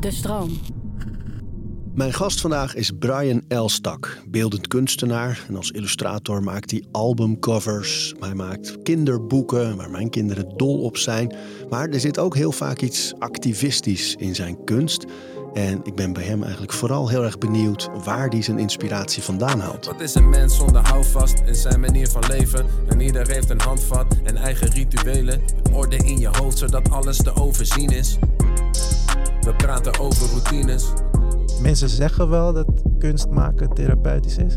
De stroom. Mijn gast vandaag is Brian Elstak, beeldend kunstenaar. En als illustrator maakt hij albumcovers. Hij maakt kinderboeken waar mijn kinderen dol op zijn. Maar er zit ook heel vaak iets activistisch in zijn kunst. En ik ben bij hem eigenlijk vooral heel erg benieuwd waar hij zijn inspiratie vandaan haalt. Wat is een mens zonder houvast in zijn manier van leven? En ieder heeft een handvat en eigen rituelen. Orde in je hoofd zodat alles te overzien is. We praten over routines. Mensen zeggen wel dat kunst maken therapeutisch is.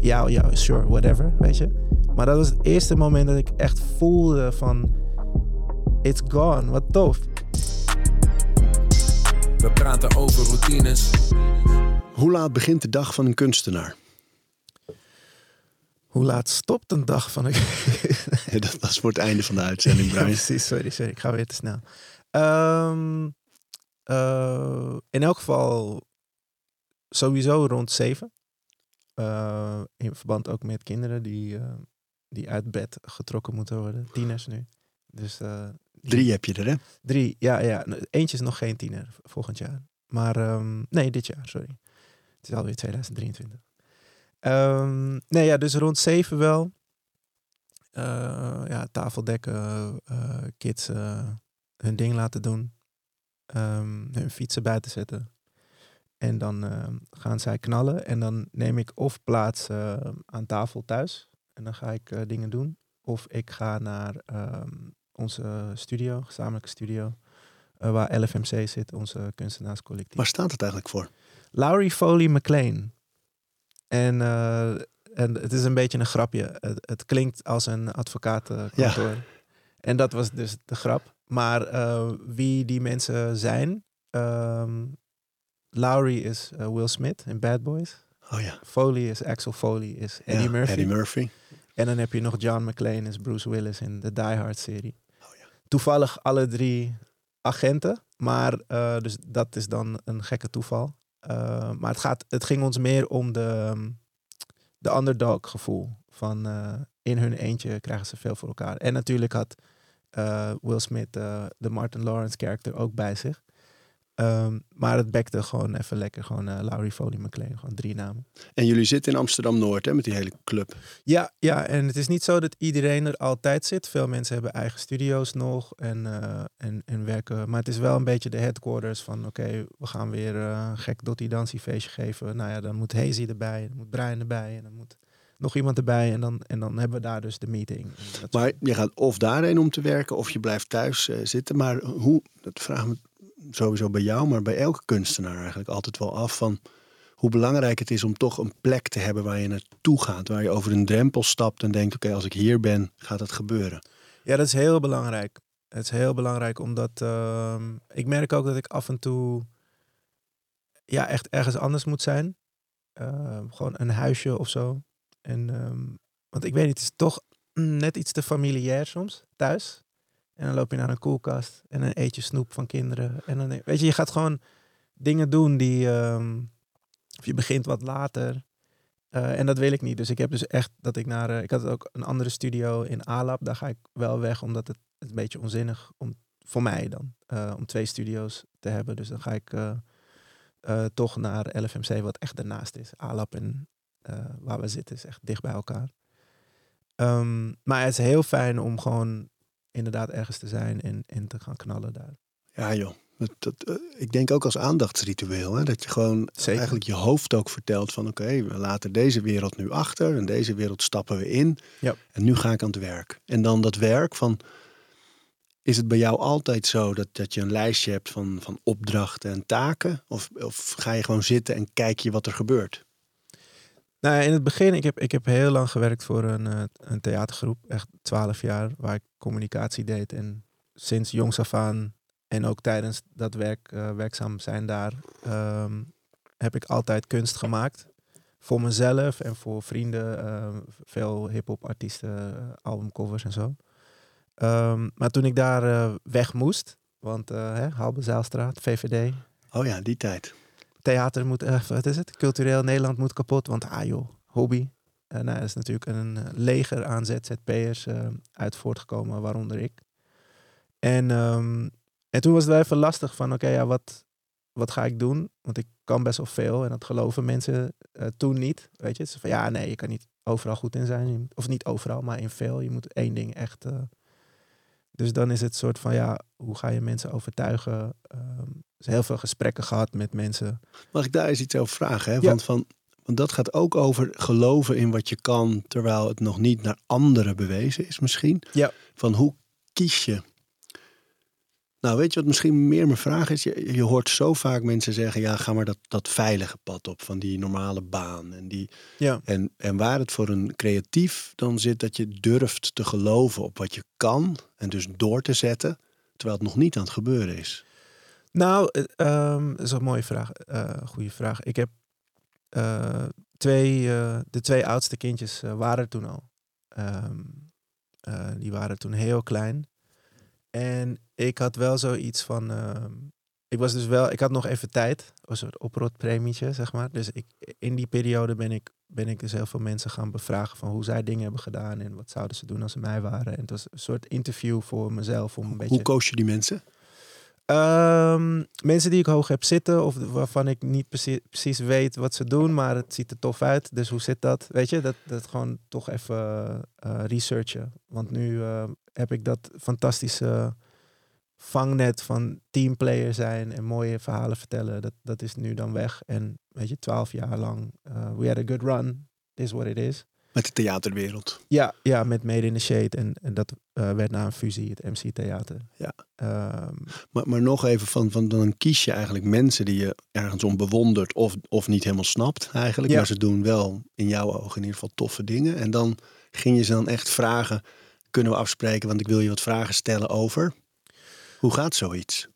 Ja, ja, sure, whatever, weet je. Maar dat was het eerste moment dat ik echt voelde van... It's gone, wat tof. We praten over routines. Hoe laat begint de dag van een kunstenaar? Hoe laat stopt een dag van een... dat was voor het einde van de uitzending, Brian. Precies, sorry, sorry. Ik ga weer te snel. Ehm, uh, in elk geval sowieso rond zeven. Uh, in verband ook met kinderen die, uh, die uit bed getrokken moeten worden. Tieners nu. Dus, drie heb je er, hè? Drie, ja, ja. Eentje is nog geen tiener volgend jaar. Maar um, nee, dit jaar, sorry. Het is alweer 2023. Um, nee, ja, dus rond zeven wel. ja, tafeldekken, kids hun ding laten doen um, hun fietsen bij te zetten. En dan ehm, gaan zij knallen. En dan neem ik of plaats ehm, aan tafel thuis. En dan ga ik uh, dingen doen. Of ik ga naar onze studio, gezamenlijke studio. Uh, waar LFMC zit, onze kunstenaarscollectief. Waar staat het eigenlijk voor? Lowry Foley McLean. En, uh, en het is een beetje een grapje. Het, het klinkt als een advocatenkantoor. Ja. En dat was dus de grap. Maar uh, wie die mensen zijn. Um, Lowry is uh, Will Smith in Bad Boys. Oh ja. Foley is Axel Foley, is Eddie ja, Murphy. Eddie Murphy. En dan heb je nog John McClane, is Bruce Willis in de Die Hard serie. Oh ja. Toevallig alle drie agenten. Maar uh, dus dat is dan een gekke toeval. maar het, gaat, het ging ons meer om de, de underdog gevoel. Van in hun eentje krijgen ze veel voor elkaar. En natuurlijk had uh, Will Smith uh, de Martin Lawrence karakter ook bij zich. Um, maar het bekte gewoon even lekker. Gewoon uh, Laurie Foley McLean. Gewoon drie namen. En jullie zitten in Amsterdam-Noord hè, met die hele club. Ja, ja, en het is niet zo dat iedereen er altijd zit. Veel mensen hebben eigen studio's nog en, en, en werken. Maar het is wel een beetje de headquarters van... oké, we gaan weer een gek Dottie Dancy feestje geven. Nou ja, dan moet Hazy erbij, dan moet Brian erbij... en dan moet nog iemand erbij en dan, en dan hebben we daar dus de meeting. Maar je gaat of daarheen om te werken of je blijft thuis uh, zitten. Maar hoe, dat vraag me sowieso bij jou, maar bij elke kunstenaar eigenlijk altijd wel af van hoe belangrijk het is om toch een plek te hebben waar je naartoe gaat. Waar je over een drempel stapt en denkt, oké, als ik hier ben, gaat het gebeuren. Ja, dat is heel belangrijk. Het is heel belangrijk omdat uh, ik merk ook dat ik af en toe ja, echt ergens anders moet zijn. Uh, gewoon een huisje of zo. En, ehm, want ik weet niet, het is toch net iets te familiair soms, thuis. En dan loop je naar een koelkast en dan eet je snoep van kinderen. En dan, weet je, je gaat gewoon dingen doen die, um, of je begint wat later. Uh, en dat wil ik niet. Dus ik heb dus echt dat ik naar, uh, ik had ook een andere studio in Alap. Daar ga ik wel weg, omdat het, een beetje onzinnig om, voor mij dan, om twee studio's te hebben. Dus dan ga ik toch naar LFMC, wat echt ernaast is. Alap en uh, waar we zitten is echt dicht bij elkaar. Um, maar het is heel fijn om gewoon inderdaad ergens te zijn en, en te gaan knallen daar. Ja joh, dat, dat, uh, ik denk ook als aandachtsritueel. Hè? Dat je gewoon Zeker. eigenlijk je hoofd ook vertelt van oké, okay, we laten deze wereld nu achter en deze wereld stappen we in. Ja. En nu ga ik aan het werk. En dan dat werk van, is het bij jou altijd zo dat, dat je een lijstje hebt van, van opdrachten en taken? Of, of ga je gewoon zitten en kijk je wat er gebeurt? Nou, in het begin, ik heb, ik heb heel lang gewerkt voor een, uh, een theatergroep, echt twaalf jaar, waar ik communicatie deed. En sinds jongs af aan en ook tijdens dat werk, uh, werkzaam zijn daar, um, heb ik altijd kunst gemaakt. Voor mezelf en voor vrienden, uh, veel hip-hop artiesten, albumcovers en zo. Um, maar toen ik daar weg moest, want hè, Halbe Zijlstraat, VVD. Oh ja, die tijd theater moet, uh, wat is het? Cultureel Nederland moet kapot. Want ah joh, hobby. Uh, nou, er is natuurlijk een eh, leger aan ZZP'ers uit voortgekomen, waaronder ik. En um, En toen was het wel even lastig van, oké, ja, wat, wat ga ik doen? Want ik kan best wel veel en dat geloven mensen eh, toen niet. Weet je, ze van ja, nee, je kan niet overal goed in zijn. Of niet overal, maar in veel. Je moet één ding echt. eh, dus dan is het soort van ja, hoe ga je mensen overtuigen? Ehm dus heel veel gesprekken gehad met mensen. Mag ik daar eens iets over vragen? Hè? Ja. Want, van, want dat gaat ook over geloven in wat je kan, terwijl het nog niet naar anderen bewezen is misschien. Ja. Van hoe kies je? Nou, weet je wat misschien meer mijn vraag is? Je, je hoort zo vaak mensen zeggen, ja, ga maar dat, dat veilige pad op van die normale baan. En, die, Ja. en, en waar het voor een creatief dan zit dat je durft te geloven op wat je kan en dus door te zetten, terwijl het nog niet aan het gebeuren is. Nou, eh, ehm, dat is een mooie vraag. eh goede vraag. Ik heb eh, twee, de twee oudste kindjes waren er toen al. Ehm, eh, die waren toen heel klein. En ik had wel zoiets van. ehm, ik was dus wel. Ik had nog even tijd. Een soort oprotpremietje, zeg maar. Dus ik, in die periode ben ik, ben ik dus heel veel mensen gaan bevragen van hoe zij dingen hebben gedaan en wat zouden ze doen als ze mij waren. En het was een soort interview voor mezelf om een beetje. Hoe koos je die mensen? Ehm, mensen die ik hoog heb zitten of waarvan ik niet precies, precies weet wat ze doen, maar het ziet er tof uit. Dus hoe zit dat? Weet je, dat, dat gewoon toch even eh, researchen. Want nu eh, heb ik dat fantastische vangnet van teamplayer zijn en mooie verhalen vertellen. Dat, dat is nu dan weg. En weet je, twaalf jaar lang, eh, we had a good run. This is what it is. Met de theaterwereld. Ja, ja met Made in the Shade. En, en dat eh, werd na een fusie, het MC Theater. Ja. Ehm, Maar, maar nog even van, van, dan kies je eigenlijk mensen die je ergens om bewondert of, of niet helemaal snapt eigenlijk. Ja. Maar ze doen wel in jouw ogen in ieder geval toffe dingen. En dan ging je ze dan echt vragen, kunnen we afspreken, want ik wil je wat vragen stellen over. Hoe gaat zoiets?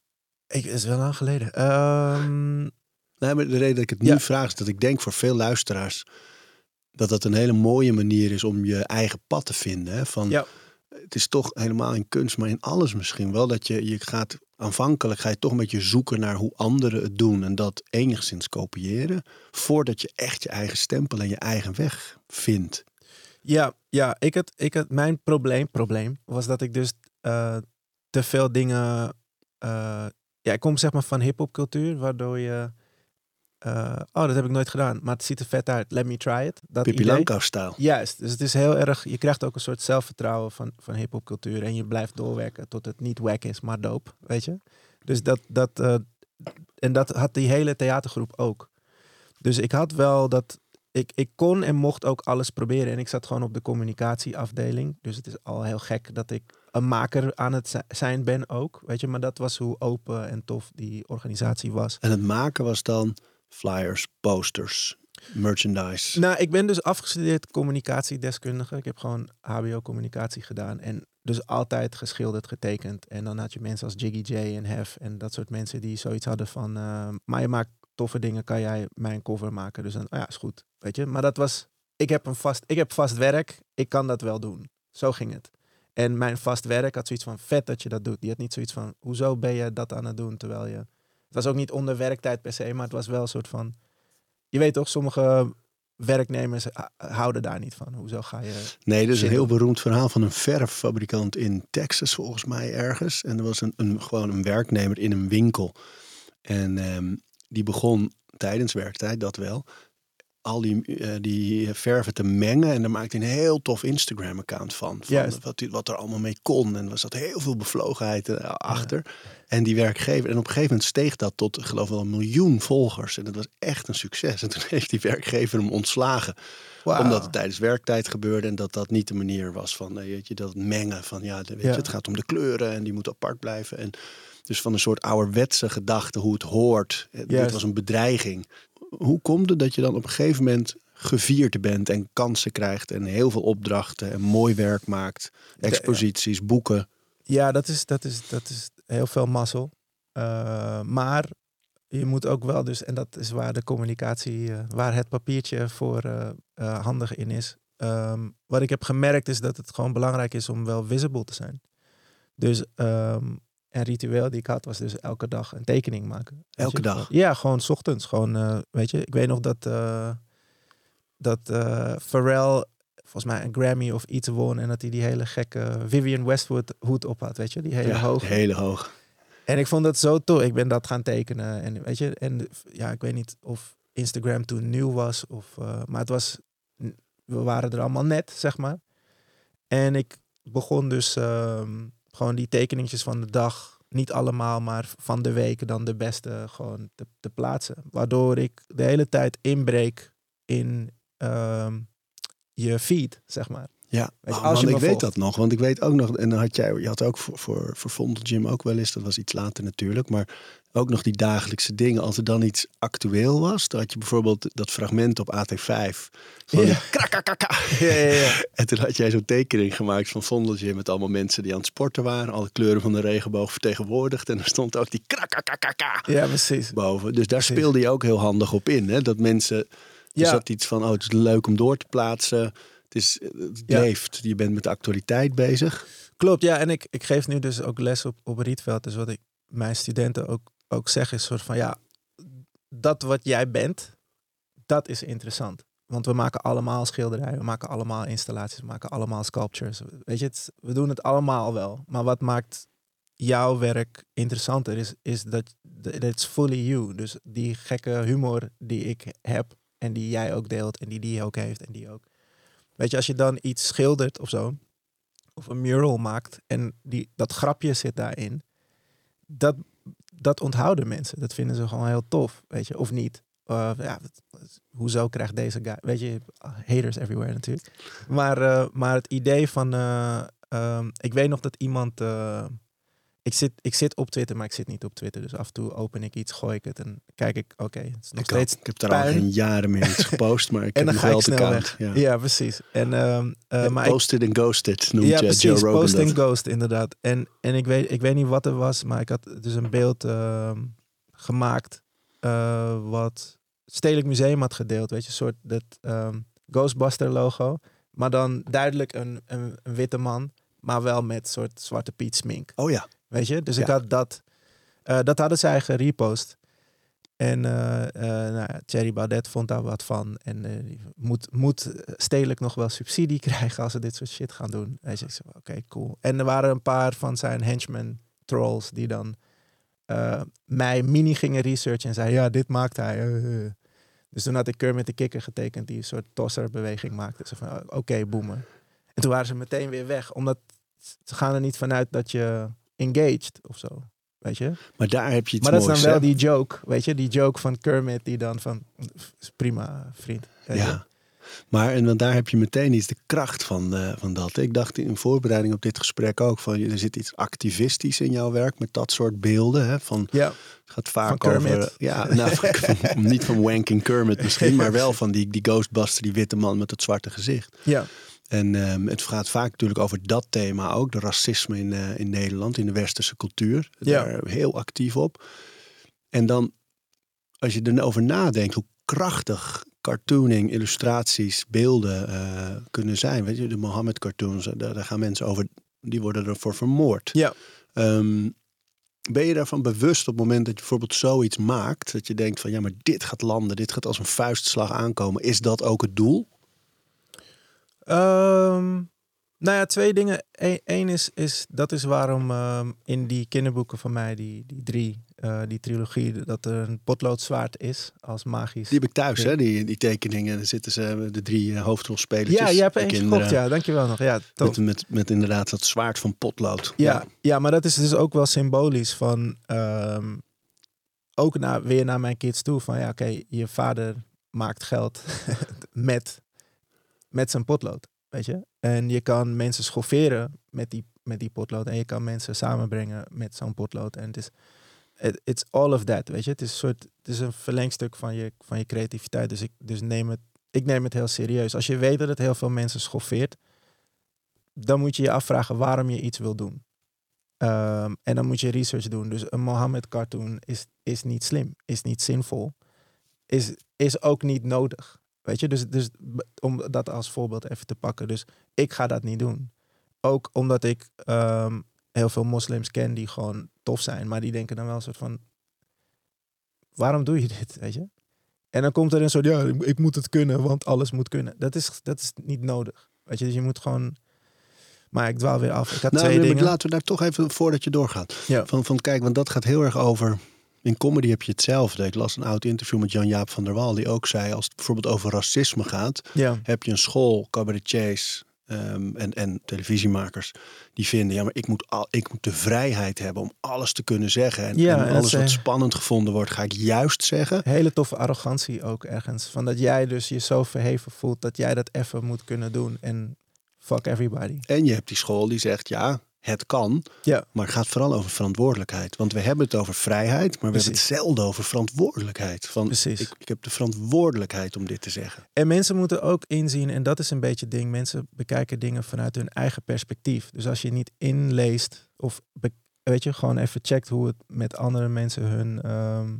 Ik, is wel lang geleden. Ehm, Nee, maar de reden dat ik het nu Ja. vraag is dat ik denk voor veel luisteraars dat dat een hele mooie manier is om je eigen pad te vinden. Hè? Van, Ja. Het is toch helemaal in kunst, maar in alles misschien wel. Dat je, je gaat aanvankelijk ga je toch een beetje zoeken naar hoe anderen het doen. En dat enigszins kopiëren. Voordat je echt je eigen stempel en je eigen weg vindt. ja, ja ik had, ik had, mijn probleem, probleem was dat ik dus eh, te veel dingen. eh, ja, ik kom zeg maar van hip-hop-cultuur, waardoor je. eh, oh, dat heb ik nooit gedaan, maar het ziet er vet uit. Let me try it. Dat Pippi. Langkous-stijl. Juist, dus het is heel erg. Je krijgt ook een soort zelfvertrouwen van, van hip-hop cultuur. En je blijft doorwerken tot het niet wack is, maar dope. Weet je? Dus dat. dat en dat had die hele theatergroep ook. Dus ik had wel dat. Ik, ik kon en mocht ook alles proberen. En ik zat gewoon op de communicatieafdeling. Dus het is al heel gek dat ik een maker aan het zi- zijn ben ook. Weet je, maar dat was hoe open en tof die organisatie was. En het maken was dan flyers, posters, merchandise. Nou, ik ben dus afgestudeerd communicatiedeskundige. Ik heb gewoon HBO-communicatie gedaan. En dus altijd geschilderd, getekend. En dan had je mensen als Jiggy J en Hef en dat soort mensen die zoiets hadden van... eh, maar je maakt toffe dingen, kan jij mijn cover maken? Dus dan, oh ja, is goed. Weet je? Maar dat was... Ik heb, een vast, ik heb vast werk, ik kan dat wel doen. Zo ging het. En mijn vast werk had zoiets van, vet dat je dat doet. Die had niet zoiets van, hoezo ben je dat aan het doen? Terwijl je... Het was ook niet onder werktijd per se, maar het was wel een soort van... Je weet toch, sommige werknemers houden daar niet van. Hoezo ga je... Nee, dat is een heel beroemd verhaal van een verffabrikant in Texas, volgens mij ergens. En er was een, een, gewoon een werknemer in een winkel. En ehm, die begon tijdens werktijd, dat wel, al die, eh, die verven te mengen. En daar maakte hij een heel tof Instagram-account van. van Juist. wat, wat er allemaal mee kon. En er zat heel veel bevlogenheid eh, achter. En die werkgever, en op een gegeven moment steeg dat tot, ik geloof wel, een miljoen volgers. En dat was echt een succes. En toen heeft die werkgever hem ontslagen omdat het tijdens werktijd gebeurde en dat dat niet de manier was van eh, weet je, dat mengen van ja, weet Ja. je, het gaat om de kleuren en die moeten apart blijven. En dus van een soort ouderwetse gedachte hoe het hoort. Eh, Dit was een bedreiging. Hoe komt het dat je dan op een gegeven moment gevierd bent en kansen krijgt en heel veel opdrachten en mooi werk maakt, exposities, boeken? Ja, dat is, dat is, dat is heel veel mazzel. Eh, maar je moet ook wel dus, en dat is waar de communicatie, eh, waar het papiertje voor handig in is. Ehm, wat ik heb gemerkt is dat het gewoon belangrijk is om wel visible te zijn. Dus ehm een ritueel die ik had was dus elke dag een tekening maken. Weet Elke je? dag? Gewoon- Ja, gewoon 's ochtends. Gewoon, eh, weet je, ik weet nog dat, eh, dat eh, Pharrell volgens mij een Grammy of iets won en dat hij die hele gekke Vivian Westwood hoed op had, weet je, die hele Ja, hoge. Hele hoog. En ik vond dat zo tof. Ik ben dat gaan tekenen. En weet je, en ja, ik weet niet of Instagram toen nieuw was. Of, eh, maar het was, we waren er allemaal net, zeg maar. En ik begon dus ehm, gewoon die tekeningetjes van de dag, niet allemaal, maar van de week dan de beste gewoon te, te plaatsen. Waardoor ik de hele tijd inbreek in ehm, je feed, zeg maar. Ja, Weet oh, als man, ik weet volgt. dat nog. Want ik weet ook nog, en dan had jij, je had ook voor, voor, voor Vondel Gym ook wel eens, dat was iets later natuurlijk, maar ook nog die dagelijkse dingen. Als er dan iets actueel was, dan had je bijvoorbeeld dat fragment op AT5 van Ja. krakakaka. Ja, ja, ja. En toen had jij zo'n tekening gemaakt van Vondel Gym met allemaal mensen die aan het sporten waren, alle kleuren van de regenboog vertegenwoordigd. En er stond ook die krakakaka ja, precies. boven. Dus daar Precies. speelde je ook heel handig op in. Hè? Dat mensen, er Ja. zat iets van, oh het is leuk om door te plaatsen. Het, is, het Ja. leeft. Je bent met de actualiteit bezig. Klopt, ja. En ik, ik geef nu dus ook les op, op Rietveld. Dus wat ik mijn studenten ook, ook zeg is soort van, ja, dat wat jij bent, dat is interessant. Want we maken allemaal schilderijen, we maken allemaal installaties, we maken allemaal sculptures. Weet je, het, we doen het allemaal wel. Maar wat maakt jouw werk interessanter is, is dat it's fully you. Dus die gekke humor die ik heb en die jij ook deelt en die die ook heeft en die ook. Weet je, als je dan iets schildert of zo, of een mural maakt en die, dat grapje zit daarin, dat, dat onthouden mensen. Dat vinden ze gewoon heel tof, weet je, of niet. Uh, ja, hoezo krijgt deze guy, weet je, haters everywhere natuurlijk. Maar, eh, maar het idee van, eh, ehm, ik weet nog dat iemand, eh, ik, zit, ik zit op Twitter, maar ik zit niet op Twitter. Dus af en toe open ik iets, gooi ik het en kijk ik, oké, het is nog Ik, steeds ik heb daar al geen jaren meer iets gepost, maar ik En heb nog wel snel account. Ja. Ja, precies. En, eh, Ja, maar posted en ghosted noemt ja, eh, precies. Joe Rogan Post and ghost, inderdaad. En, en ik, weet, ik weet niet wat er was, maar ik had dus een beeld ehm, gemaakt eh, wat Stedelijk Museum had gedeeld. Weet je, een soort dat ehm, Ghostbuster logo. Maar dan duidelijk een, een, een witte man, maar wel met soort Zwarte Piet smink. Oh ja, Weet je? Dus ik had dat. eh, dat hadden zij gerepost. En eh eh nou, Thierry Baudet vond daar wat van. En moet, moet stedelijk nog wel subsidie krijgen als ze dit soort shit gaan doen. Hij zegt, oké, cool. En er waren een paar van zijn henchmen trolls die dan mij mini gingen researchen en zeiden, ja, dit maakt hij. Dus toen had ik Kermit de Kikker getekend die een soort tosserbeweging maakte. Ze van, oké, boemen. En toen waren ze meteen weer weg, omdat ze gaan er niet vanuit dat je engaged of zo. Weet je? maar daar heb je iets maar dat is dan wel hè? die joke, weet je? Die joke van Kermit die dan van, prima vriend. Ja. Maar en want daar heb je meteen iets de kracht van, eh, van dat. Ik dacht in voorbereiding op dit gesprek ook van er zit iets activistisch in jouw werk met dat soort beelden. Hè? Van, Ja, het gaat vaak Van Kermit. over. Ja, nou, van- niet van wanking Kermit misschien, maar wel van die, die Ghostbuster, die witte man met het zwarte gezicht. ja, En ehm, het gaat vaak natuurlijk over dat thema ook, de racisme in, eh, in Nederland, in de westerse cultuur. Ja. Daar heel actief op. En dan, als je erover nadenkt, hoe krachtig cartooning, illustraties, beelden eh, kunnen zijn. Weet je, de Mohammed cartoons, daar, daar gaan mensen over, die worden ervoor vermoord. ja. Ehm, ben je daarvan bewust op het moment dat je bijvoorbeeld zoiets maakt, dat je denkt van ja, maar dit gaat landen, dit gaat als een vuistslag aankomen. Is dat ook het doel? Ehm, nou ja, twee dingen. Eén is, is, dat is waarom ehm, in die kinderboeken van mij, die, die drie, eh, die trilogie, dat er een potloodzwaard is als magisch. Die heb ik thuis, hè? Die, die tekeningen. Daar zitten ze, de drie eh, hoofdrolspelers. ja, je hebt eentje gekocht, ja. Dankjewel nog. Ja. Met, met, met inderdaad dat zwaard van potlood. Ja, ja, maar dat is dus ook wel symbolisch van ehm, ook naar, weer naar mijn kids toe. Van ja, oké, je vader maakt geld met, met zijn potlood, weet je. En je kan mensen schofferen met die, met die potlood. En je kan mensen samenbrengen met zo'n potlood. En het is, it- it's all of that, weet je. Het is een soort, het is een verlengstuk van je, van je creativiteit. Dus ik, dus neem het, ik neem het heel serieus. Als je weet dat het heel veel mensen schoffeert, dan moet je je afvragen waarom je iets wil doen. Ehm, en dan moet je research doen. Dus een Mohammed cartoon is, is niet slim, is niet zinvol, is, is ook niet nodig. Weet je, dus, dus om dat als voorbeeld even te pakken. Dus ik ga dat niet doen. Ook omdat ik ehm, heel veel moslims ken die gewoon tof zijn, maar die denken dan wel een soort van: waarom doe je dit? Weet je? En dan komt er een soort: ja, ik, ik moet het kunnen, want alles moet kunnen. Dat is, dat is niet nodig. Weet je, dus je moet gewoon Maar ik dwaal weer af. Ik had Nou, twee dingen. laten we daar toch even voordat je doorgaat. Ja. Van, van kijk, want dat gaat heel erg over. In comedy heb je hetzelfde. Ik las een oud interview met Jan-Jaap van der Wal. Die ook zei, als het bijvoorbeeld over racisme gaat. Ja, Heb je een school, cabaretiers ehm, en, en televisiemakers. Die vinden, ja maar ik moet, al, ik moet de vrijheid hebben om alles te kunnen zeggen. En, Ja, en en alles wat spannend gevonden wordt, ga ik juist zeggen. hele toffe arrogantie ook ergens. Van dat jij dus je zo verheven voelt dat jij dat even moet kunnen doen. En fuck everybody. En je hebt die school die zegt, ja, het kan. Ja. Maar het gaat vooral over verantwoordelijkheid. Want we hebben het over vrijheid, maar we hebben het zelden over verantwoordelijkheid. Van, Precies. Ik, ik heb de verantwoordelijkheid om dit te zeggen. En mensen moeten ook inzien, en dat is een beetje het ding, mensen bekijken dingen vanuit hun eigen perspectief. Dus als je niet inleest of weet je, gewoon even checkt hoe het met andere mensen hun ehm,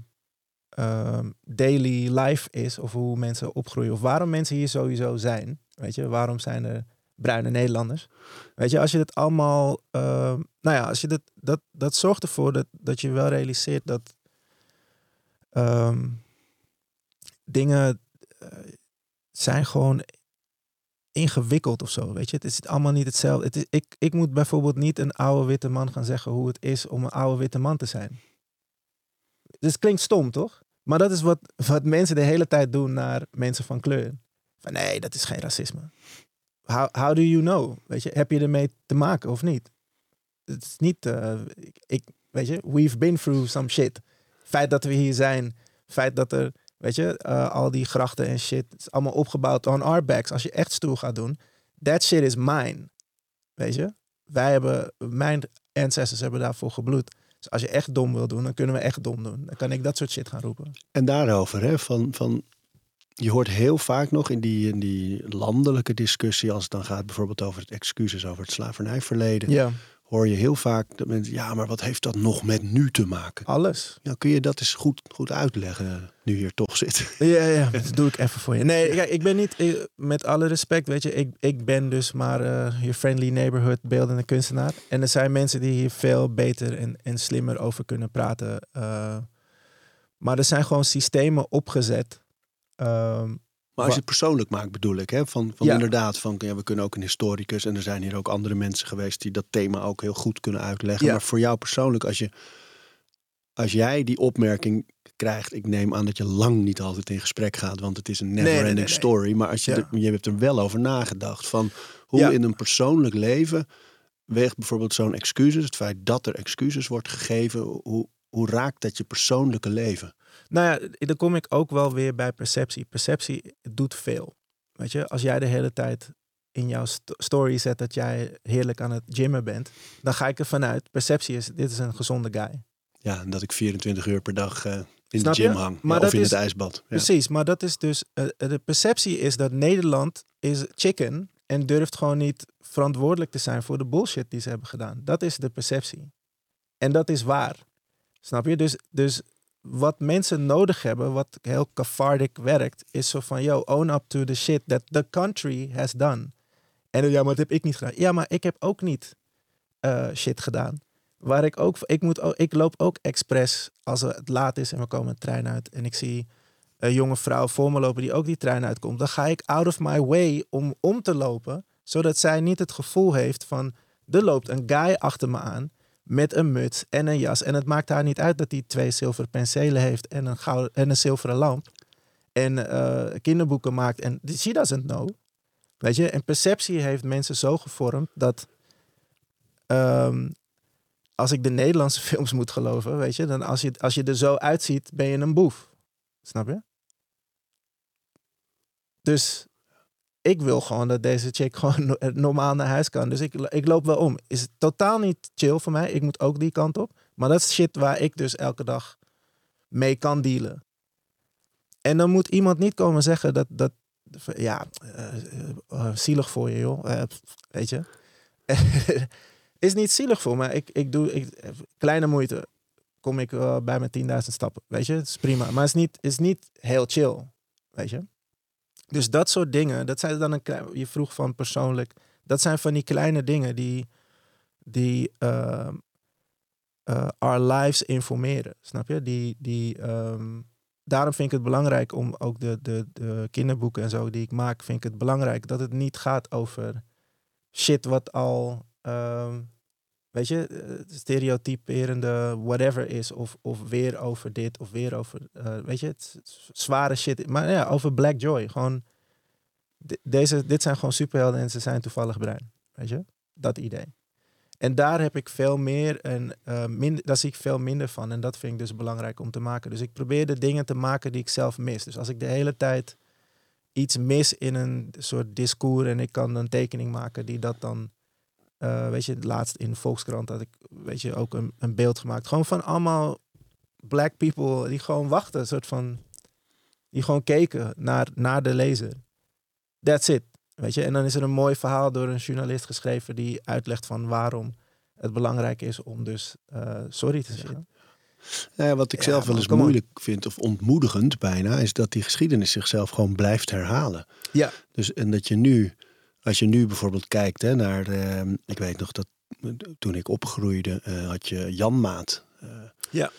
ehm, daily life is, of hoe mensen opgroeien, of waarom mensen hier sowieso zijn. Weet je, waarom zijn er bruine Nederlanders? Weet je, als je het allemaal, ehm, nou ja, als je dat, dat, dat zorgt ervoor dat, dat je wel realiseert dat ehm, dingen eh, zijn gewoon ingewikkeld of zo. Weet je, het is allemaal niet hetzelfde. Het is, ik, ik moet bijvoorbeeld niet een oude witte man gaan zeggen hoe het is om een oude witte man te zijn. Dus het klinkt stom, toch? Maar dat is wat, wat mensen de hele tijd doen naar mensen van kleur. Van nee, dat is geen racisme. How, do you know? Weet je, heb je ermee te maken of niet? Het is niet, eh, ik, weet je, we've been through some shit. Feit dat we hier zijn, feit dat er, weet je, eh, al die grachten en shit, het is allemaal opgebouwd on our backs. Als je echt stoel gaat doen, that shit is mine. Weet je, wij hebben, mijn ancestors hebben daarvoor gebloed. Dus als je echt dom wil doen, dan kunnen we echt dom doen. Dan kan ik dat soort shit gaan roepen. En daarover, hè, van, van, je hoort heel vaak nog in die, in die landelijke discussie, als het dan gaat bijvoorbeeld over het excuses over het slavernijverleden, Ja, hoor je heel vaak dat mensen, ja, maar wat heeft dat nog met nu te maken? alles. Nou, kun je dat eens goed, goed uitleggen, nu hier toch zit? Ja, ja, dat doe ik even voor je. Nee, kijk, ik ben niet, ik- met alle respect, weet je, ik, ik ben dus maar eh, je friendly neighborhood beeldende kunstenaar. En er zijn mensen die hier veel beter en, en slimmer over kunnen praten. eh. maar er zijn gewoon systemen opgezet. Ehm, Maar als je het persoonlijk maakt, bedoel ik, hè? Van, van Ja. inderdaad, van ja, we kunnen ook een historicus en er zijn hier ook andere mensen geweest die dat thema ook heel goed kunnen uitleggen. Ja. Maar voor jou persoonlijk, als je als jij die opmerking krijgt, ik neem aan dat je lang niet altijd in gesprek gaat, want het is een never nee, ending nee, nee. story. Maar als je, Ja. je hebt er wel over nagedacht van hoe in een persoonlijk leven weegt bijvoorbeeld zo'n excuses, het feit dat er excuses wordt gegeven, hoe, hoe raakt dat je persoonlijke leven? Nou ja, dan kom ik ook wel weer bij perceptie. Perceptie doet veel. Weet je, als jij de hele tijd in jouw st- story zet dat jij heerlijk aan het gymmen bent, dan ga ik ervan uit. Perceptie is, dit is een gezonde guy. Ja, en dat ik 24 uur per dag eh, in Snap de gym je? hang Maar ja, dat of in is- het ijsbad. Ja. Precies, maar dat is dus, eh, de perceptie is dat Nederland is chicken en durft gewoon niet verantwoordelijk te zijn voor de bullshit die ze hebben gedaan. Dat is de perceptie. En dat is waar. Snap je? Dus, dus wat mensen nodig hebben, wat heel cathartic werkt, is zo van, yo, own up to the shit that the country has done. En ja, maar dat heb ik niet gedaan. Ja, maar ik heb ook niet eh, shit gedaan. Waar ik ook, ik, moet ik loop ook expres als het laat is en we komen een trein uit en ik zie een jonge vrouw voor me lopen die ook die trein uitkomt, dan ga ik out of my way om om te lopen, zodat zij niet het gevoel heeft van er loopt een guy achter me aan met een muts en een jas en het maakt haar niet uit dat hij twee zilveren penselen heeft en een, en een zilveren lamp en eh, kinderboeken maakt en she doesn't know. Weet je, en perceptie heeft mensen zo gevormd dat ehm, als ik de Nederlandse films moet geloven, weet je, dan als je, als je er zo uitziet, ben je een boef. Snap je? Dus ik wil gewoon dat deze chick gewoon no- normaal naar huis kan. Dus ik, loop wel om. Is het totaal niet chill voor mij. Ik moet ook die kant op. Maar dat is shit waar ik dus elke dag mee kan dealen. En dan moet iemand niet komen zeggen dat, dat ja, eh, eh, eh, zielig voor je joh. Eh, weet je. is niet zielig voor me. Ik, ik doe ik, kleine moeite. Kom ik eh, bij mijn 10.000 stappen. Weet je, het is prima. Maar het is niet, is niet heel chill. Weet je. Dus dat soort dingen, dat zijn dan een. Je vroeg van persoonlijk. Dat zijn van die kleine dingen die, die ehm, eh, our lives informeren. Snap je? Die, die, ehm, daarom vind ik het belangrijk om ook de, de, de kinderboeken en zo die ik maak, vind ik het belangrijk dat het niet gaat over shit wat al, ehm, weet je, eh, stereotyperende whatever is. Of, of weer over dit, of weer over, eh, weet je, het, zware shit. Maar ja, over Black Joy. Gewoon, deze, dit zijn gewoon superhelden en ze zijn toevallig bruin. Weet je, dat idee. En daar heb ik veel meer en eh, minder, daar zie ik veel minder van. En dat vind ik dus belangrijk om te maken. Dus ik probeer de dingen te maken die ik zelf mis. Dus als ik de hele tijd iets mis in een soort discours en ik kan een tekening maken die dat dan, eh, weet je, laatst in de Volkskrant had ik, weet je, ook een, een beeld gemaakt. Gewoon van allemaal black people die gewoon wachten, een soort van, die gewoon keken naar, naar de lezer. That's it. Weet je, en dan is er een mooi verhaal door een journalist geschreven die uitlegt van waarom het belangrijk is om dus eh, sorry te zeggen. Ja, wat ik Ja, zelf wel eens on. moeilijk vind, of ontmoedigend bijna, is dat die geschiedenis zichzelf gewoon blijft herhalen. Ja. Dus en dat je nu, als je nu bijvoorbeeld kijkt hè, naar, eh, ik weet nog dat toen ik opgroeide, eh, had je Jan Maat, eh, Ja.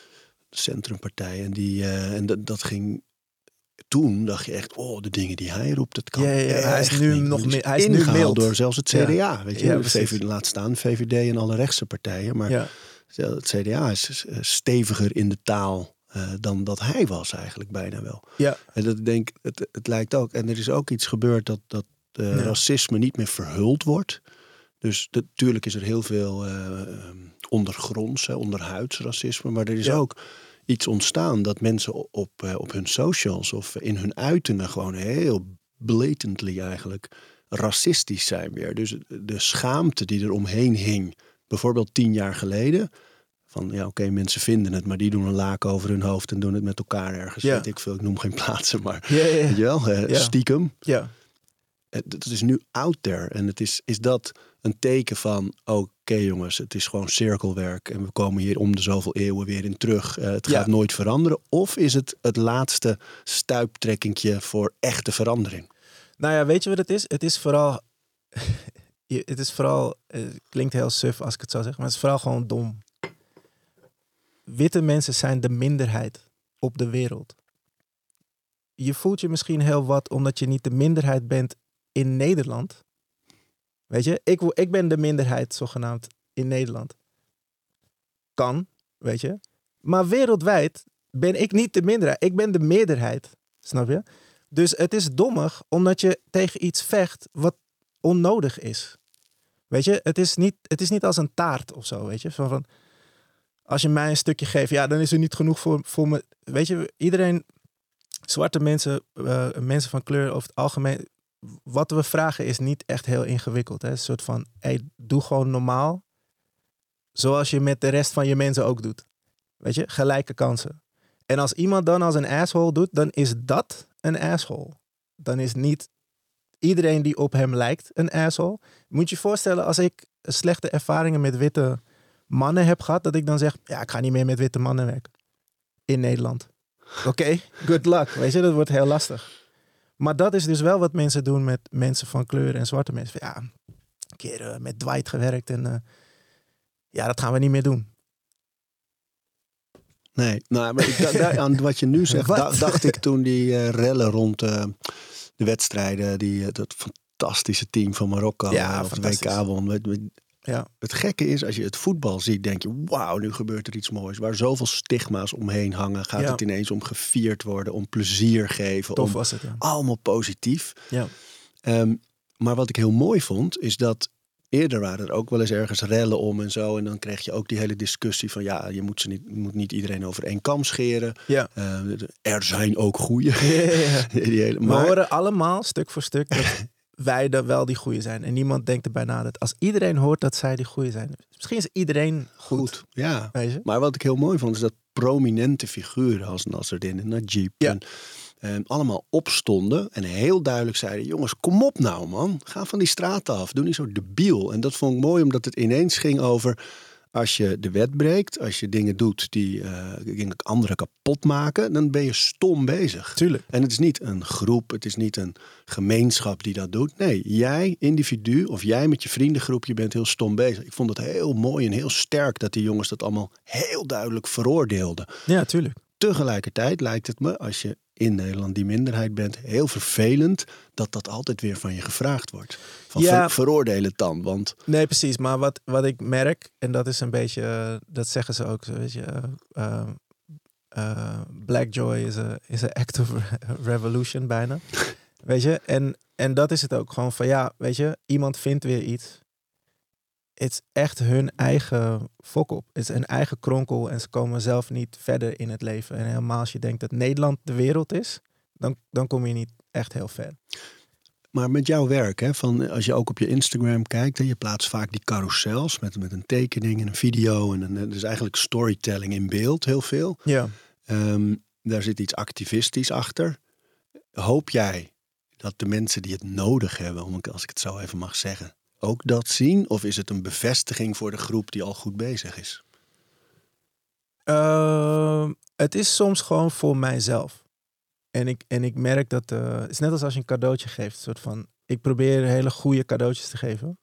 centrumpartij, en, die, eh, en dat, dat ging. Toen dacht je echt, oh, de dingen die hij roept, dat kan Ja, hij is nu niet. nog meer- hij is nu mild. door zelfs het Ja. CDA, weet je. VVD, laat staan VVD en alle rechtse partijen, maar Ja. het CDA is steviger in de taal dan dat hij was eigenlijk bijna wel. Ja. En dat denk, het, het lijkt ook, en er is ook iets gebeurd dat, dat racisme niet meer verhuld wordt. Dus natuurlijk is er heel veel ehm, ondergronds, hè, onderhuids racisme, maar er is ook iets ontstaan dat mensen op, eh, op hun socials of in hun uitingen gewoon heel blatantly eigenlijk racistisch zijn weer. Dus de schaamte die er omheen hing, bijvoorbeeld tien jaar geleden. Van ja, oké, mensen vinden het, maar die doen een laak over hun hoofd en doen het met elkaar ergens. Ja. Weet ik veel, ik noem geen plaatsen, maar Ja, ja, weet je wel, eh, stiekem. ja. Het het is nu out there. En het is, is dat een teken van, oké jongens, het is gewoon cirkelwerk. En we komen hier om de zoveel eeuwen weer in terug. Eh, het Ja. gaat nooit veranderen. Of is het het laatste stuiptrekkingje voor echte verandering? Nou ja, weet je wat het is? Het is vooral. het is vooral. Het klinkt heel suf als ik het zo zeg, maar het is vooral gewoon dom. Witte mensen zijn de minderheid op de wereld. Je voelt je misschien heel wat omdat je niet de minderheid bent in Nederland. Weet je, ik, ik ben de minderheid zogenaamd in Nederland. Kan, weet je. Maar wereldwijd ben ik niet de minderheid. Ik ben de meerderheid. Snap je? Dus het is dommig omdat je tegen iets vecht wat onnodig is. Weet je, het is niet, het is niet als een taart of zo, weet je. Van, van, als je mij een stukje geeft, ja, dan is er niet genoeg voor, voor me. Weet je, iedereen, zwarte mensen, eh, mensen van kleur over het algemeen, wat we vragen is niet echt heel ingewikkeld. Hè? Een soort van, hey, doe gewoon normaal, zoals je met de rest van je mensen ook doet. Weet je, gelijke kansen. En als iemand dan als een asshole doet, dan is dat een asshole. Dan is niet iedereen die op hem lijkt een asshole. Moet je je voorstellen als ik slechte ervaringen met witte mannen heb gehad, dat ik dan zeg, ja, ik ga niet meer met witte mannen werken. In Nederland. Oké, good luck. Weet je, dat wordt heel lastig. Maar dat is dus wel wat mensen doen met mensen van kleur en zwarte mensen. Ja, een keer eh, met Dwight gewerkt en eh, ja, dat gaan we niet meer doen. Nee, nou, maar ik, daar- aan wat je nu zegt, da- dacht ik toen die eh, rellen rond de wedstrijden, die, dat fantastische team van Marokko Ja, of. WK won. Ja. Het gekke is, als je het voetbal ziet, denk je, wauw, nu gebeurt er iets moois. Waar zoveel stigma's omheen hangen, gaat Ja. het ineens om gevierd worden, om plezier geven, Tof om was het, ja. allemaal positief. Ja. Ehm, maar wat ik heel mooi vond, is dat eerder waren er ook wel eens ergens rellen om en zo. En dan kreeg je ook die hele discussie van ja, je moet, ze niet, moet niet iedereen over één kam scheren. Ja. Eh, er zijn ook goeie. Ja, ja, ja. die hele, We maar horen allemaal stuk voor stuk dat wij er wel die goeie zijn. En niemand denkt erbij na dat als iedereen hoort dat zij die goeie zijn. Misschien is iedereen goed. goed, ja. Maar wat ik heel mooi vond, is dat prominente figuren als Nasreddin en Najib Ja. en, en allemaal opstonden en heel duidelijk zeiden: jongens, kom op nou man, ga van die straat af, doe niet zo debiel. En dat vond ik mooi, omdat het ineens ging over als je de wet breekt, als je dingen doet die dingen anderen kapot maken, dan ben je stom bezig. Tuurlijk. En het is niet een groep, het is niet een gemeenschap die dat doet. Nee, jij, individu, of jij met je vriendengroep, je bent heel stom bezig. Ik vond het heel mooi en heel sterk dat die jongens dat allemaal heel duidelijk veroordeelden. Ja, tuurlijk. Tegelijkertijd lijkt het me, als je in Nederland die minderheid bent, heel vervelend dat dat altijd weer van je gevraagd wordt. Van Ja. ver- veroordeel het dan, want Nee, precies. Maar wat, wat ik merk, en dat is een beetje, dat zeggen ze ook, zo, weet je, eh, eh, eh, Black Joy is een is a act of re- revolution bijna. weet je, en, en dat is het ook gewoon van, ja, weet je, iemand vindt weer iets. Het is echt hun eigen fok op. Het is een eigen kronkel en ze komen zelf niet verder in het leven. En helemaal als je denkt dat Nederland de wereld is, dan, dan kom je niet echt heel ver. Maar met jouw werk, hè, van, als je ook op je Instagram kijkt, hè, je plaatst vaak die carousels met, met een tekening en een video. En een, dus eigenlijk storytelling in beeld, heel veel. Ja. Ehm, daar zit iets activistisch achter. Hoop jij dat de mensen die het nodig hebben, om als ik het zo even mag zeggen, ook dat zien? Of is het een bevestiging voor de groep die al goed bezig is? Ehm, het is soms gewoon voor mijzelf. En ik, en ik merk dat eh, het is net als als je een cadeautje geeft. Soort van, ik probeer hele goede cadeautjes te geven.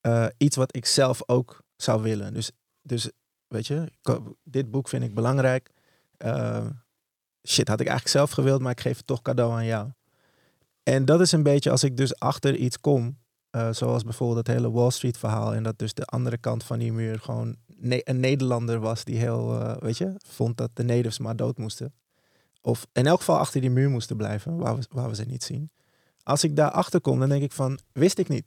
Eh, iets wat ik zelf ook zou willen. Dus, dus weet je, dit boek vind ik belangrijk. Eh, shit, had ik eigenlijk zelf gewild, maar ik geef het toch cadeau aan jou. En dat is een beetje als ik dus achter iets kom. Eh, zoals bijvoorbeeld het hele Wall Street verhaal. En dat dus de andere kant van die muur gewoon ne- een Nederlander was die heel, eh, weet je, vond dat de natives maar dood moesten. Of in elk geval achter die muur moesten blijven, waar we, waar we ze niet zien. Als ik daar achter kom, dan denk ik van, wist ik niet.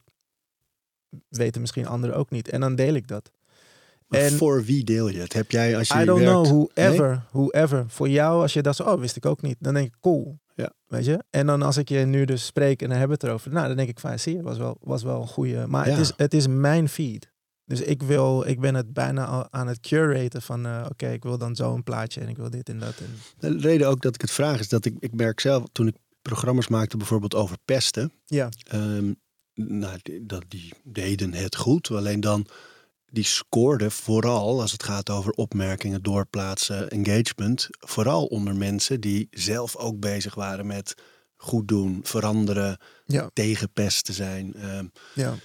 Weten misschien anderen ook niet. En dan deel ik dat. Maar En- voor wie deel je het? Heb jij als je I don't werkt... know, whoever, whoever. Voor jou, als je dat zo, oh, wist ik ook niet. Dan denk ik, cool. Ja. Weet je? En dan als ik je nu dus spreek en dan hebben we het erover. Nou, dan denk ik, van, zie je, was wel, was wel een goede. Maar het, is, het is mijn feed. Dus ik wil, ik ben het bijna al aan het curaten van, eh, oké, ik wil dan zo een plaatje en ik wil dit en dat. En, De reden ook dat ik het vraag is dat ik, ik merk zelf, toen ik programma's maakte bijvoorbeeld over pesten, ja, Ehm, nou, dat, die deden het goed. Alleen dan, die scoorden vooral als het gaat over opmerkingen, doorplaatsen, engagement. Vooral onder mensen die zelf ook bezig waren met goed doen, veranderen, ja, tegen pesten zijn. Ehm, ja.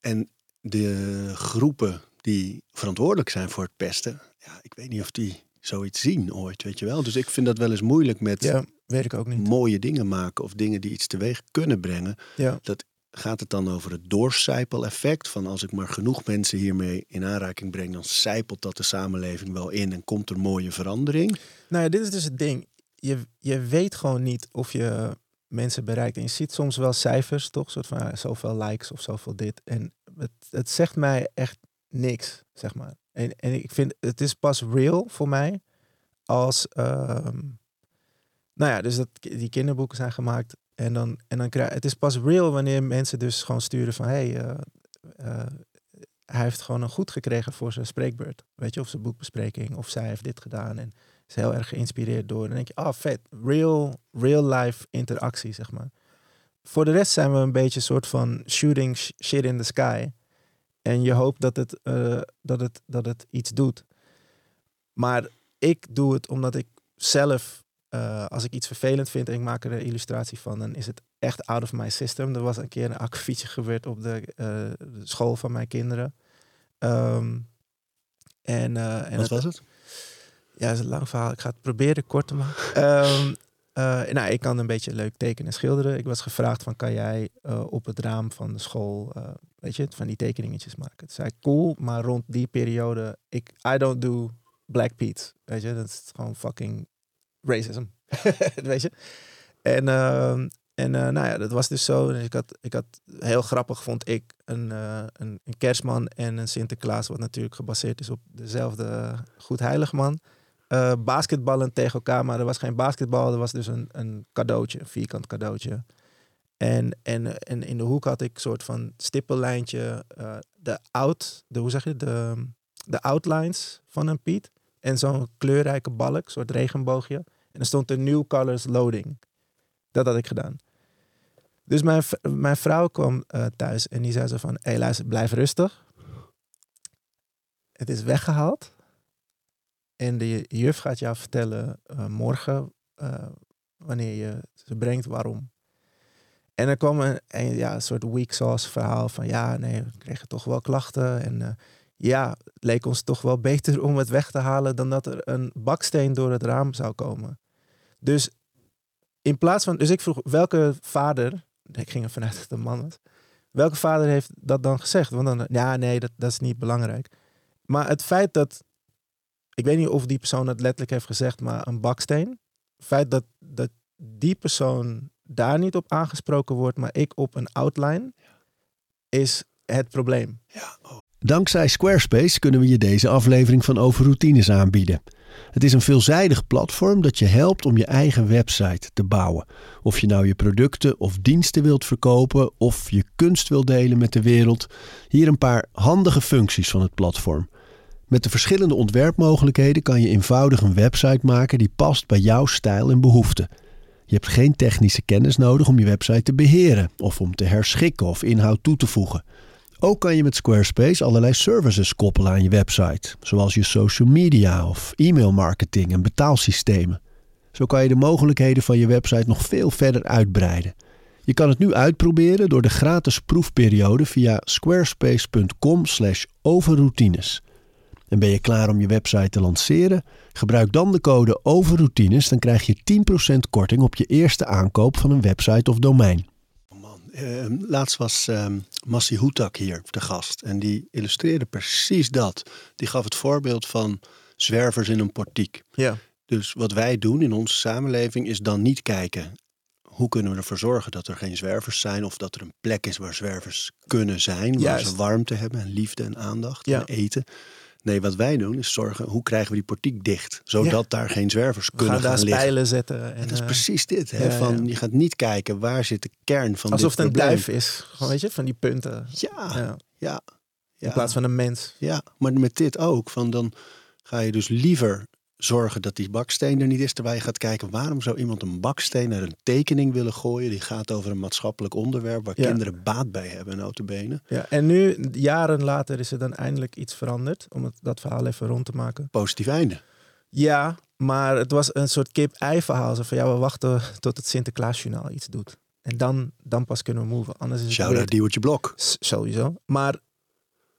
en de groepen die verantwoordelijk zijn voor het pesten, ja, ik weet niet of die zoiets zien ooit, weet je wel. Dus ik vind dat wel eens moeilijk met Ja, weet ik ook niet. mooie dingen maken of dingen die iets teweeg kunnen brengen Ja, gaat het dan over het doorcijpeleffect? Van als ik maar genoeg mensen hiermee in aanraking breng, dan zijpelt dat de samenleving wel in en komt er mooie verandering. Nou ja, dit is dus het ding. Je, je weet gewoon niet of je mensen bereikt. En je ziet soms wel cijfers, toch? Soort van zoveel likes of zoveel dit. En het, het zegt mij echt niks, zeg maar. En, en ik vind het is pas real voor mij als. ehm, nou ja, dus dat die kinderboeken zijn gemaakt. En dan, en dan krijg het is pas real wanneer mensen dus gewoon sturen van hé, hey, eh, eh, hij heeft gewoon een goed gekregen voor zijn spreekbeurt. Weet je, of zijn boekbespreking, of zij heeft dit gedaan. En is heel erg geïnspireerd door. Dan denk je, ah, vet. Real, real life interactie, zeg maar. Voor de rest zijn we een beetje een soort van shooting sh- shit in the sky. En je hoopt dat het, eh, dat het, dat het iets doet. Maar ik doe het omdat ik zelf, eh, als ik iets vervelend vind en ik maak er een illustratie van, dan is het echt out of my system. Er was een keer een akkefietje gebeurd op de, eh, school van mijn kinderen. Ehm, en, eh, en Wat was het? ja, dat is een lang verhaal. Ik ga het proberen kort te maken. Ehm, eh, nou, ik kan een beetje leuk tekenen en schilderen. Ik was gevraagd van, kan jij op het raam van de school, weet je, van die tekeningetjes maken? Toen zei ik, cool, maar rond die periode, ik, I don't do Black Pete, weet je. Dat is gewoon fucking racism, weet je. En, ehm, en eh, nou ja, dat was dus zo. Dus ik had, ik had heel grappig, vond ik, een, eh, een, een kerstman en een Sinterklaas, wat natuurlijk gebaseerd is op dezelfde Goed Heiligman. Eh basketballen tegen elkaar, maar er was geen basketbal, er was dus een, een cadeautje, een vierkant cadeautje. En, en, en in de hoek had ik een soort van stippellijntje, de out, hoe zeg je, de, de outlines van een Piet. En zo'n kleurrijke balk, een soort regenboogje. En er stond er New Colors Loading. Dat had ik gedaan. Dus mijn, mijn vrouw kwam eh, thuis en die zei zo van... Hé, luister, blijf rustig. Het is weggehaald. En de juf gaat jou vertellen eh, morgen... eh, wanneer je ze brengt, waarom. En er kwam een, een, ja, een soort weak sauce verhaal van... Ja, nee, we kregen toch wel klachten. En ja, leek ons toch wel beter om het weg te halen dan dat er een baksteen door het raam zou komen. Dus in plaats van, dus ik vroeg welke vader, ik ging ervan uit dat het een man was, welke vader heeft dat dan gezegd? Want dan, ja, nee, dat, dat is niet belangrijk. Maar het feit dat, ik weet niet of die persoon het letterlijk heeft gezegd, maar een baksteen, het feit dat, dat die persoon daar niet op aangesproken wordt, maar ik op een outline, is het probleem. Ja, oh. Dankzij Squarespace kunnen we je deze aflevering van Over Routines aanbieden. Het is een veelzijdig platform dat je helpt om je eigen website te bouwen. Of je nou je producten of diensten wilt verkopen of je kunst wilt delen met de wereld. Hier een paar handige functies van het platform. Met de verschillende ontwerpmogelijkheden kan je eenvoudig een website maken die past bij jouw stijl en behoeften. Je hebt geen technische kennis nodig om je website te beheren of om te herschikken of inhoud toe te voegen. Ook kan je met Squarespace allerlei services koppelen aan je website, zoals je social media of e-mail marketing en betaalsystemen. Zo kan je de mogelijkheden van je website nog veel verder uitbreiden. Je kan het nu uitproberen door de gratis proefperiode via squarespace.com/overroutines. En ben je klaar om je website te lanceren? Gebruik dan de code OVERROUTINES, dan krijg je 10% korting op je eerste aankoop van een website of domein. Uh, laatst was uh, Massi Hoetak hier de gast. En die illustreerde precies dat. Die gaf het voorbeeld van zwervers in een portiek. Ja. Dus wat wij doen in onze samenleving is dan niet kijken. Hoe kunnen we ervoor zorgen dat er geen zwervers zijn? Of dat er een plek is waar zwervers kunnen zijn. Waar Juist. ze warmte hebben en liefde en aandacht Ja. en eten. Nee, wat wij doen is zorgen, hoe krijgen we die portiek dicht? Zodat daar geen zwervers We kunnen gaan daar gaan liggen. spijlen zetten. En, dat is eh, precies dit. Hè? ja, van. Je gaat niet kijken waar zit de kern van alsof dit het een duif is. Gewoon, weet je, van die punten. Ja. ja. In plaats van een mens. Ja, maar met dit ook. Van dan ga je dus liever zorgen dat die baksteen er niet is. Terwijl je gaat kijken waarom zou iemand een baksteen naar een tekening willen gooien. Die gaat over een maatschappelijk onderwerp waar Ja. kinderen baat bij hebben, notabene. Ja, en nu, jaren later, is er dan eindelijk iets veranderd. Om het, dat verhaal even rond te maken. Positief einde. Ja, maar het was een soort kip-ei verhaal. Zo van, ja, we wachten tot het Sinterklaasjournaal iets doet. En dan, dan pas kunnen we move. Anders is het Shout-out weird. Diewertje Blok. S- Sowieso. Maar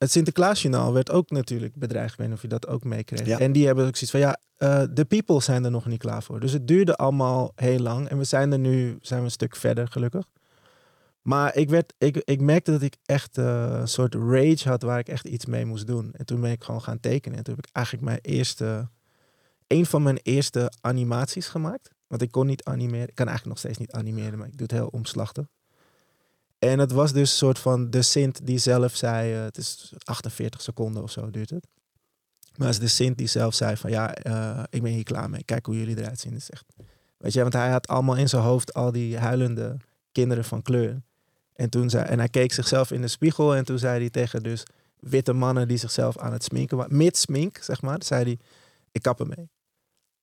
het Sinterklaasjournaal werd ook natuurlijk bedreigd. Ik weet niet of je dat ook meekreeg. Ja. En die hebben ook zoiets van, ja, eh, de people zijn er nog niet klaar voor. Dus het duurde allemaal heel lang. En we zijn er nu, zijn we een stuk verder gelukkig. Maar ik, werd, ik, ik merkte dat ik echt eh, een soort rage had waar ik echt iets mee moest doen. En toen ben ik gewoon gaan tekenen. En toen heb ik eigenlijk mijn eerste, een van mijn eerste animaties gemaakt. Want ik kon niet animeren. Ik kan eigenlijk nog steeds niet animeren, maar ik doe het heel omslachtig. En het was dus een soort van de Sint die zelf zei, eh, het is 48 seconden of zo duurt het. Maar het is de Sint die zelf zei van ja, eh, ik ben hier klaar mee. Kijk hoe jullie eruit zien. Is echt, weet je, want hij had allemaal in zijn hoofd al die huilende kinderen van kleur. En, toen zei, en hij keek zichzelf in de spiegel en toen zei hij tegen dus witte mannen die zichzelf aan het sminken waren. Met smink, zeg maar. zei hij, ik kap ermee.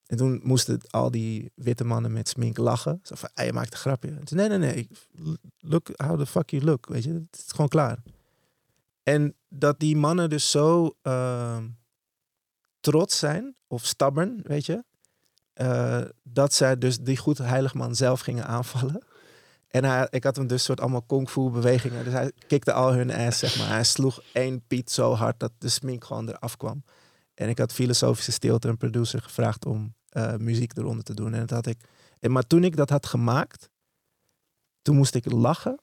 En toen moesten al die witte mannen met smink lachen. Zo van, je maakt een grapje. Nee, nee, nee. Look how the fuck you look. Weet je, het is gewoon klaar. En dat die mannen dus zo ehm, trots zijn, of stubborn, weet je. eh, dat zij dus die goed heiligman zelf gingen aanvallen. En hij, ik had hem dus soort allemaal kung fu bewegingen. Dus hij kikte al hun ass, zeg maar. Hij sloeg één Piet zo hard dat de smink gewoon eraf kwam. En ik had filosofische stilte een producer gevraagd om eh, muziek eronder te doen. En dat had ik. En, maar toen ik dat had gemaakt, toen moest ik lachen.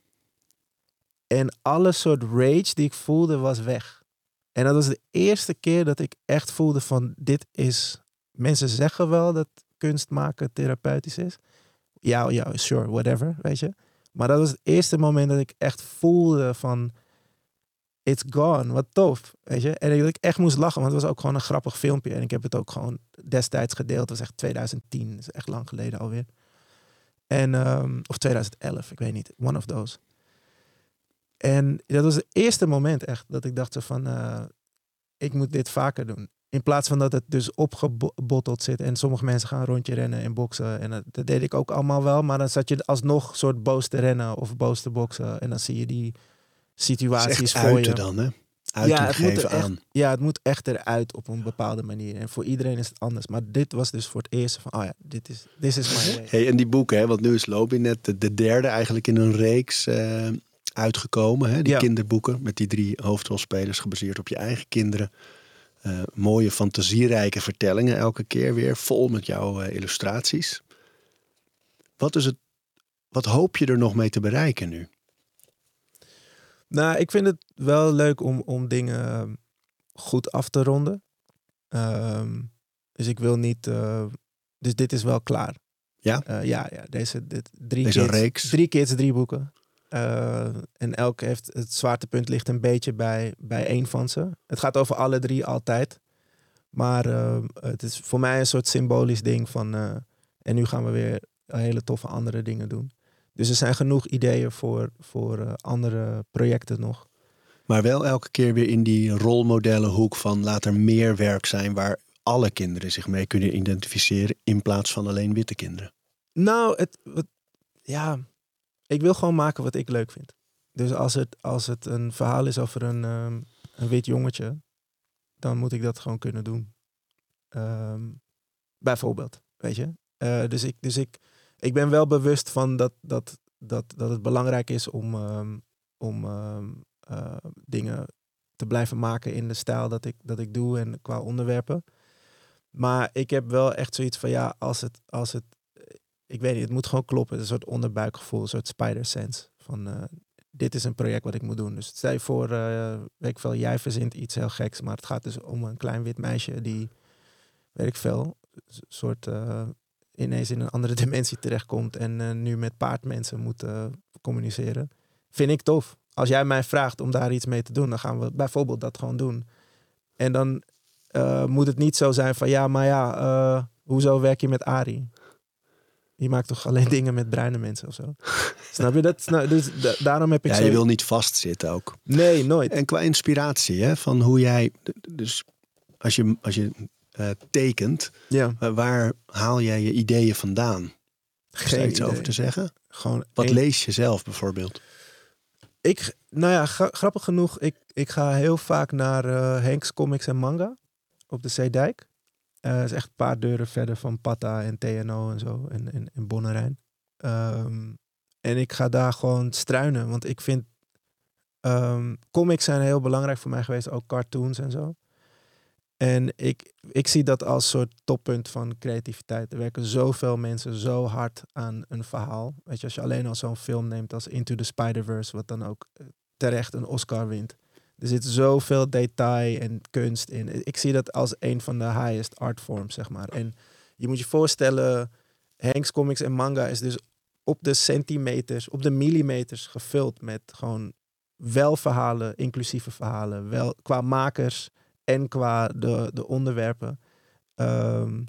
En alle soort rage die ik voelde was weg. En dat was de eerste keer dat ik echt voelde van dit is. Mensen zeggen wel dat kunst maken therapeutisch is. Ja, ja, sure, whatever, weet je. Maar dat was het eerste moment dat ik echt voelde van it's gone, wat tof, weet je. En dat ik echt moest lachen, want het was ook gewoon een grappig filmpje. En ik heb het ook gewoon destijds gedeeld. Het was echt 2010, dat is echt lang geleden alweer. En, ehm, of 2011, ik weet niet, one of those. En dat was het eerste moment echt dat ik dacht van, eh, ik moet dit vaker doen. In plaats van dat het dus opgebotteld zit en sommige mensen gaan rondje rennen en boksen. En dat, dat deed ik ook allemaal wel, maar dan zat je alsnog soort boos te rennen of boos te boksen. En dan zie je die situaties voor je. dan, hè? Uiting het moet er echt- aan. Ja, het moet echt eruit op een bepaalde manier. En voor iedereen is het anders. Maar dit was dus voor het eerst van, oh ja, dit is, this is my way. Hey, en die boeken, hè, want nu is Lobby net de, de derde eigenlijk in een reeks. eh, uitgekomen. Hè? Die Ja. kinderboeken met die drie hoofdrolspelers gebaseerd op je eigen kinderen. Eh, mooie, fantasierijke vertellingen elke keer weer. Vol met jouw eh, illustraties. Wat, is het, wat hoop je er nog mee te bereiken nu? Nou, ik vind het wel leuk om, om dingen ehm, goed af te ronden. Ehm, dus ik wil niet. eh, dus dit is wel klaar. Ja? Eh, ja, ja. Deze dit, drie Deze kids, reeks. Drie kids, drie boeken. Eh, en elk heeft het zwaartepunt ligt een beetje bij, bij één van ze. Het gaat over alle drie altijd. Maar het is voor mij een soort symbolisch ding van. en nu gaan we weer hele toffe andere dingen doen. Dus er zijn genoeg ideeën voor, voor eh, andere projecten nog. Maar wel elke keer weer in die rolmodellenhoek van laat er meer werk zijn waar alle kinderen zich mee kunnen identificeren in plaats van alleen witte kinderen. Nou, het, wat, ja, ik wil gewoon maken wat ik leuk vind. Dus als het, als het een verhaal is over een, ehm, een wit jongetje, dan moet ik dat gewoon kunnen doen. Ehm, bijvoorbeeld, weet je. Eh, dus ik, dus ik, ik ben wel bewust van dat, dat, dat, dat het belangrijk is om, ehm, om ehm, eh, dingen te blijven maken in de stijl dat ik, dat ik doe en qua onderwerpen. Maar ik heb wel echt zoiets van ja, als het, als het ik weet niet, het moet gewoon kloppen. Een soort onderbuikgevoel, een soort spider sense. Van eh, dit is een project wat ik moet doen. Dus stel je voor, eh, weet ik veel, jij verzint iets heel geks. Maar het gaat dus om een klein wit meisje die, weet ik veel, een soort eh, ineens in een andere dimensie terechtkomt. En eh, nu met paardmensen moet eh, communiceren. Vind ik tof. Als jij mij vraagt om daar iets mee te doen, dan gaan we bijvoorbeeld dat gewoon doen. En dan eh, moet het niet zo zijn van ja, maar ja, hoezo werk je met Ari? Je maakt toch alleen dingen met bruine mensen of zo? Snap je dat? Dus da- daarom heb ik Ja, je wil niet vastzitten ook. Nee, nooit. En qua inspiratie, hè, van hoe jij, dus als je, als je eh, tekent, Ja, eh, waar haal jij je ideeën vandaan? Is daar geen iets idee. over te zeggen? Gewoon Wat lees je zelf bijvoorbeeld? Ik, nou ja, gra- grappig genoeg, ik, ik ga heel vaak naar eh Henks Comics en Manga op de Zeedijk. Eh is echt een paar deuren verder van Patta en TNO en zo, en, en, en Bonnerijn. Ehm, en ik ga daar gewoon struinen, want ik vind ehm, comics zijn heel belangrijk voor mij geweest, ook cartoons en zo. En ik, ik zie dat als soort toppunt van creativiteit. Er werken zoveel mensen zo hard aan een verhaal. Weet je, als je alleen al zo'n film neemt als Into the Spider-Verse, wat dan ook eh, terecht een Oscar wint. Er zit zoveel detail en kunst in. Ik zie dat als een van de highest art forms, zeg maar. En je moet je voorstellen, Hanks Comics en manga is dus op de centimeters, op de millimeters gevuld met gewoon wel verhalen, inclusieve verhalen, wel qua makers en qua de, de onderwerpen. Ehm,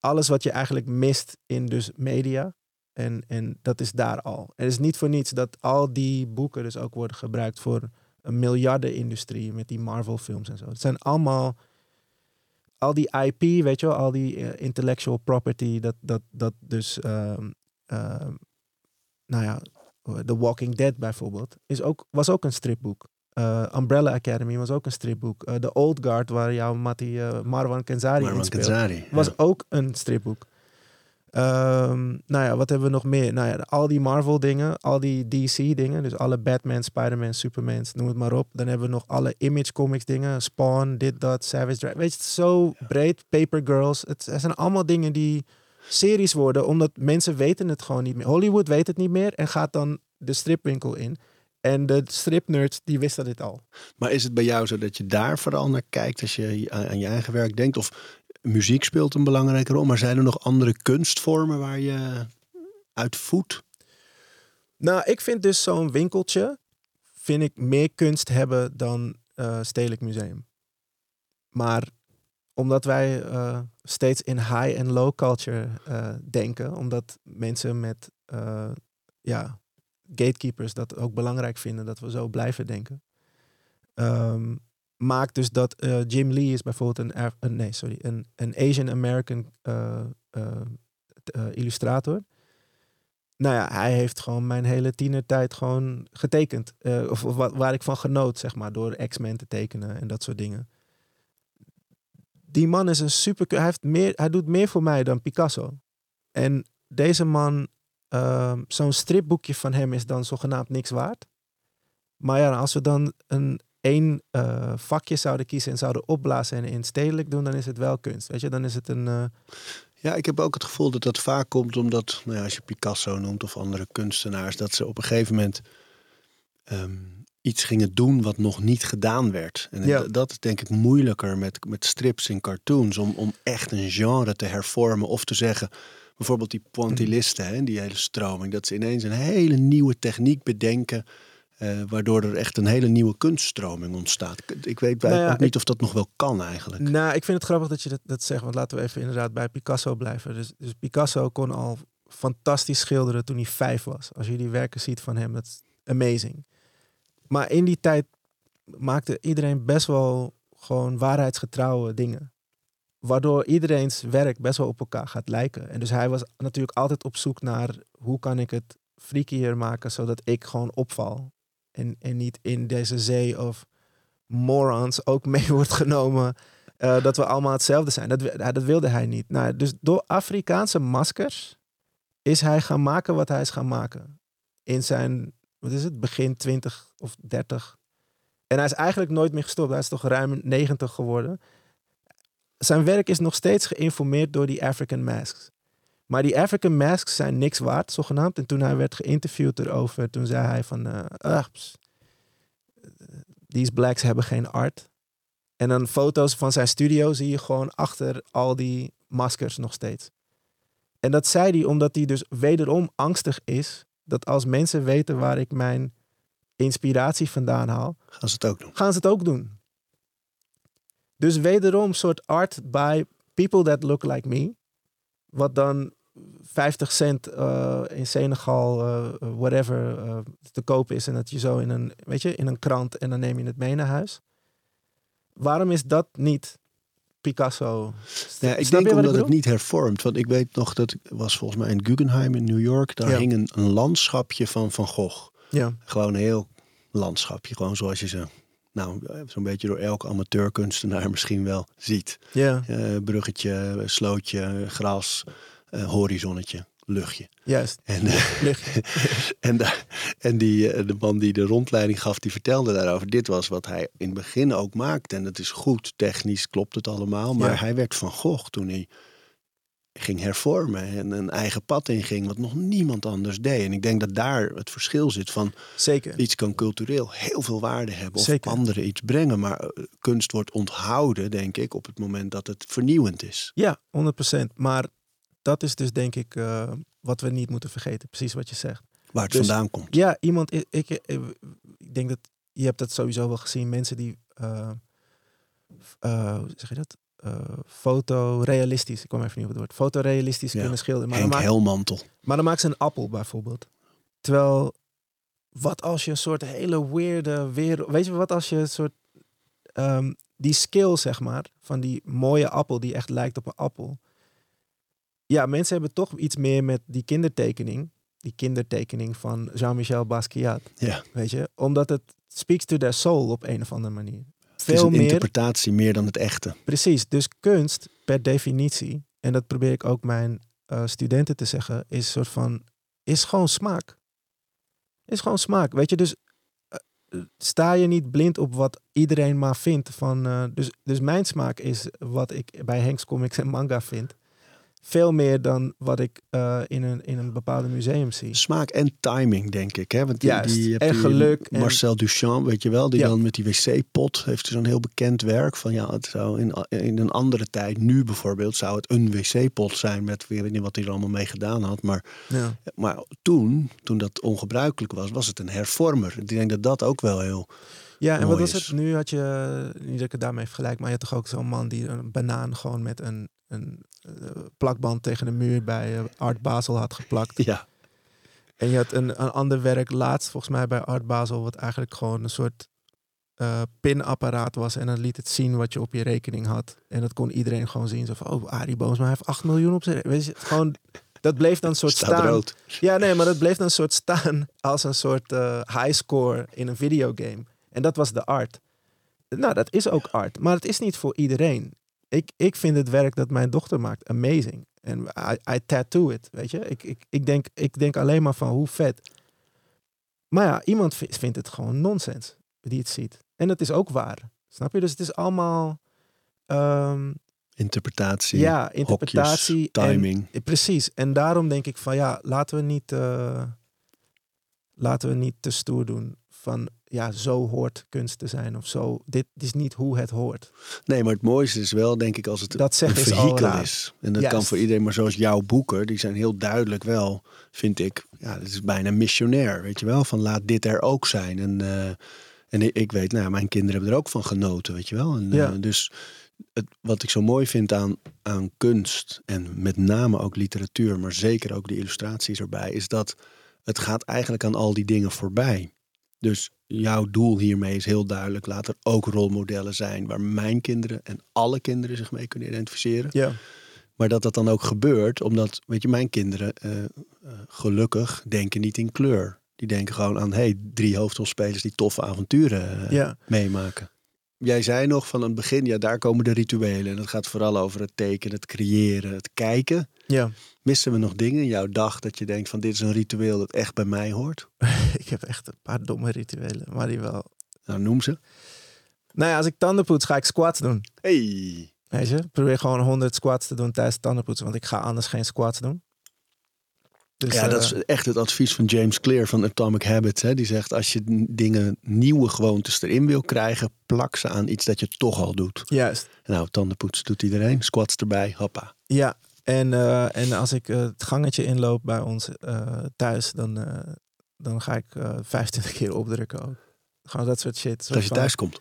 alles wat je eigenlijk mist in dus media. En, en dat is daar al. Het is niet voor niets dat al die boeken dus ook worden gebruikt voor een miljardenindustrie met die Marvel films en zo. Het zijn allemaal al die IP, weet je wel, al die eh, intellectual property, dat, dat, dat dus, ehm, ehm, nou ja, The Walking Dead bijvoorbeeld, is ook, was ook een stripboek. Eh, Umbrella Academy was ook een stripboek. Eh, The Old Guard, waar jouw Matti eh, Marwan Kenzari in Marwan speelt, Kenzari. was ja. ook een stripboek. Ehm, nou ja, wat hebben we nog meer? Nou ja, al die Marvel dingen, al die DC dingen, dus alle Batman, Spider-Man, Supermans, noem het maar op. Dan hebben we nog alle Image Comics dingen, Spawn, dit, dat, Savage Dragon. Weet je, het is zo breed. Paper Girls, het, het zijn allemaal dingen die series worden, omdat mensen weten het gewoon niet meer. Hollywood weet het niet meer en gaat dan de stripwinkel in. En de stripnerds, die wisten dit al. Maar is het bij jou zo dat je daar vooral naar kijkt als je aan, aan je eigen werk denkt? Of muziek speelt een belangrijke rol, maar zijn er nog andere kunstvormen waar je uit voedt? Nou, ik vind dus zo'n winkeltje, vind ik meer kunst hebben dan eh Stedelijk Museum. Maar omdat wij eh, steeds in high en low culture eh, denken, omdat mensen met ja, gatekeepers dat ook belangrijk vinden dat we zo blijven denken, ehm, maakt dus dat eh, Jim Lee is bijvoorbeeld een, nee sorry een, een Asian American eh, eh, illustrator. Nou ja, hij heeft gewoon mijn hele tienertijd gewoon getekend. Of of wa- waar ik van genoot, zeg maar, door X-Men te tekenen en dat soort dingen. Die man is een super... Hij, heeft meer, hij doet meer voor mij dan Picasso. En deze man, ehm, zo'n stripboekje van hem is dan zogenaamd niks waard. Maar ja, als we dan een één eh, vakje zouden kiezen en zouden opblazen en in stedelijk doen, dan is het wel kunst. Weet je, dan is het een. eh, Ja, ik heb ook het gevoel dat dat vaak komt omdat, nou ja, als je Picasso noemt of andere kunstenaars, dat ze op een gegeven moment ehm, iets gingen doen wat nog niet gedaan werd. En Ja. dat is denk ik moeilijker met, met strips en cartoons, om, om echt een genre te hervormen of te zeggen, bijvoorbeeld die pointillisten, hè, die hele stroming, dat ze ineens een hele nieuwe techniek bedenken. eh, waardoor er echt een hele nieuwe kunststroming ontstaat. Ik- weet Nou ja, ook niet of dat nog wel kan eigenlijk. Nou, ik vind het grappig dat je dat, dat zegt. Want laten we even inderdaad bij Picasso blijven. Dus, dus Picasso kon al fantastisch schilderen toen hij vijf was. Als je die werken ziet van hem, dat is amazing. Maar in die tijd maakte iedereen best wel gewoon waarheidsgetrouwe dingen. Waardoor iedereen's werk best wel op elkaar gaat lijken. En dus hij was natuurlijk altijd op zoek naar hoe kan ik het freakier maken zodat ik gewoon opval. En, en niet in deze zee of morons ook mee wordt genomen. eh, dat we allemaal hetzelfde zijn. Dat, dat wilde hij niet. Nou, dus door Afrikaanse maskers is hij gaan maken wat hij is gaan maken. In zijn, wat is het, begin 20 of 30. En hij is eigenlijk nooit meer gestopt. Hij is toch ruim 90 geworden. Zijn werk is nog steeds geïnformeerd door die African masks. Maar die African masks zijn niks waard, zogenaamd. En toen hij werd geïnterviewd erover, toen zei hij van... ps, these blacks hebben geen art. En dan foto's van zijn studio zie je gewoon achter al die maskers nog steeds. En dat zei hij omdat hij dus wederom angstig is dat als mensen weten waar ik mijn inspiratie vandaan haal, Gaan ze het ook doen? gaan ze het ook doen. Dus wederom soort art by people that look like me. Wat dan 50 cent eh, in Senegal, eh, whatever, eh, te koop is. En dat je zo in een, weet je, in een krant en dan neem je het mee naar huis. Waarom is dat niet Picasso? Ja, ik Snap denk ik omdat het niet hervormt. Want ik weet nog dat was volgens mij in Guggenheim in New York. Daar Ja. hing een, een landschapje van Van Gogh. Ja, Gewoon een heel landschapje. Gewoon zoals je ze, nou, zo'n beetje door elke amateurkunstenaar misschien wel ziet. ja, Eh, bruggetje, slootje, gras, eh, horizonnetje, luchtje. juist. En, eh, Licht. en, daar- en die, eh, de man die de rondleiding gaf, die vertelde daarover. Dit was wat hij in het begin ook maakte. En het is goed, technisch klopt het allemaal. Maar Ja. hij werd van Gogh toen hij ging hervormen en een eigen pad inging, wat nog niemand anders deed. En ik denk dat daar het verschil zit van Zeker. iets kan cultureel heel veel waarde hebben of Zeker. anderen iets brengen. Maar eh, kunst wordt onthouden, denk ik, op het moment dat het vernieuwend is. Ja, 100%. Maar dat is dus denk ik eh, wat we niet moeten vergeten. Precies wat je zegt. Waar het Dus- vandaan komt. Ja, iemand, ik, ik, ik, denk dat je hebt dat sowieso wel gezien. Mensen die, eh, eh, hoe zeg je dat? Eh, fotorealistisch, ik kwam even niet op het woord. Fotorealistisch Ja, kunnen schilderen. Maar dan, Henk maakt, Helmantel. maar dan maakt ze een appel bijvoorbeeld. Terwijl, wat als je een soort hele weirde wereld... Weet je, wat als je een soort... ehm, die skill, zeg maar, van die mooie appel die echt lijkt op een appel. Ja, mensen hebben toch iets meer met die kindertekening. Die kindertekening van Jean-Michel Basquiat. Ja, Weet je, omdat het speaks to their soul op een of andere manier. Het is Veel een meer, interpretatie meer dan het echte. precies. Dus kunst per definitie, en dat probeer ik ook mijn eh, studenten te zeggen, is een soort van, is gewoon smaak. Is gewoon smaak. Weet je, dus eh, sta je niet blind op wat iedereen maar vindt. Van, eh, dus, dus mijn smaak is wat ik bij Henks Comics en Manga vind. Veel meer dan wat ik eh, in, een, in een bepaalde museum zie. Smaak en timing, denk ik. Hè? Want die, Juist. En geluk en- Marcel Duchamp, weet je wel, die Ja. dan met die wc-pot heeft zo'n heel bekend werk. Van ja, het zou in, in een andere tijd, nu bijvoorbeeld, zou het een wc-pot zijn met, ik weet niet wat hij er allemaal mee gedaan had. Maar, Ja. maar toen, toen dat ongebruikelijk was, was het een hervormer. Ik denk dat dat ook wel heel... Ja, en wat was is. het? Nu had je, niet dat ik het daarmee vergelijk, maar je had toch ook zo'n man die een banaan gewoon met een, een plakband tegen de muur bij eh, Art Basel had geplakt. Ja, En je had een, een ander werk laatst, volgens mij bij Art Basel, wat eigenlijk gewoon een soort eh, pinapparaat was. En dan liet het zien wat je op je rekening had. En dat kon iedereen gewoon zien. Zo van, oh, Arie Boomsma heeft 8 miljoen op zijn Weet je, gewoon, dat bleef dan een soort staat staan. rood. Ja, nee, maar dat bleef dan een soort staan als een soort eh high score in een videogame. En dat was de art. Nou, dat is ook art, maar het is niet voor iedereen. Ik, ik vind het werk dat mijn dochter maakt amazing. En I, I tattoo it, weet je. Ik, ik, ik, denk, ik denk alleen maar van hoe vet. Maar ja, iemand vi- vindt het gewoon nonsens die het ziet. En dat is ook waar. Snap je? Dus het is allemaal ehm, Interpretatie, ja, interpretatie. hokjes, timing. En, precies. En daarom denk ik van ja, laten we niet, eh, laten we niet te stoer doen van ja, zo hoort kunst te zijn of zo. Dit is niet hoe het hoort. Nee, maar het mooiste is wel, denk ik, als het Dat een vehikel is. En dat kan voor iedereen, maar zoals jouw boeken, die zijn heel duidelijk wel, vind ik, ja, het is bijna missionair, weet je wel, van laat dit er ook zijn. En, eh, en ik- weet, nou, mijn kinderen hebben er ook van genoten, weet je wel. En, Ja. eh, dus het, wat ik zo mooi vind aan, aan kunst, en met name ook literatuur, maar zeker ook de illustraties erbij, is dat het gaat eigenlijk aan al die dingen voorbij. Dus jouw doel hiermee is heel duidelijk. Laat er ook rolmodellen zijn waar mijn kinderen en alle kinderen zich mee kunnen identificeren. Ja, Maar dat dat dan ook gebeurt, omdat, weet je, mijn kinderen eh, eh, gelukkig denken niet in kleur. Die denken gewoon aan, hey, drie hoofdrolspelers die toffe avonturen eh, ja. meemaken. Jij zei nog van het begin, ja, daar komen de rituelen. En het gaat vooral over het tekenen, het creëren, het kijken. ja. Missen we nog dingen in jouw dag dat je denkt van dit is een ritueel dat echt bij mij hoort? ik heb echt een paar domme rituelen, maar die wel. Nou, noem ze. Nou ja, als ik tanden poets, ga ik squats doen. Hey. Weet je, Ik probeer gewoon 100 squats te doen tijdens tandenpoetsen, want ik ga anders geen squats doen. Dus, ja, dat eh, is echt het advies van James Clear van Atomic Habits. Hè? Die zegt als je dingen, nieuwe gewoontes erin wil krijgen, plak ze aan iets dat je toch al doet. Juist. Nou, tandenpoetsen doet iedereen. Squats erbij, hoppa. Ja, en, eh, en als ik eh, het gangetje inloop bij ons eh, thuis, dan, dan ga ik eh 25 keer opdrukken ook. Gewoon dat soort shit. Soort Als je van- thuis komt.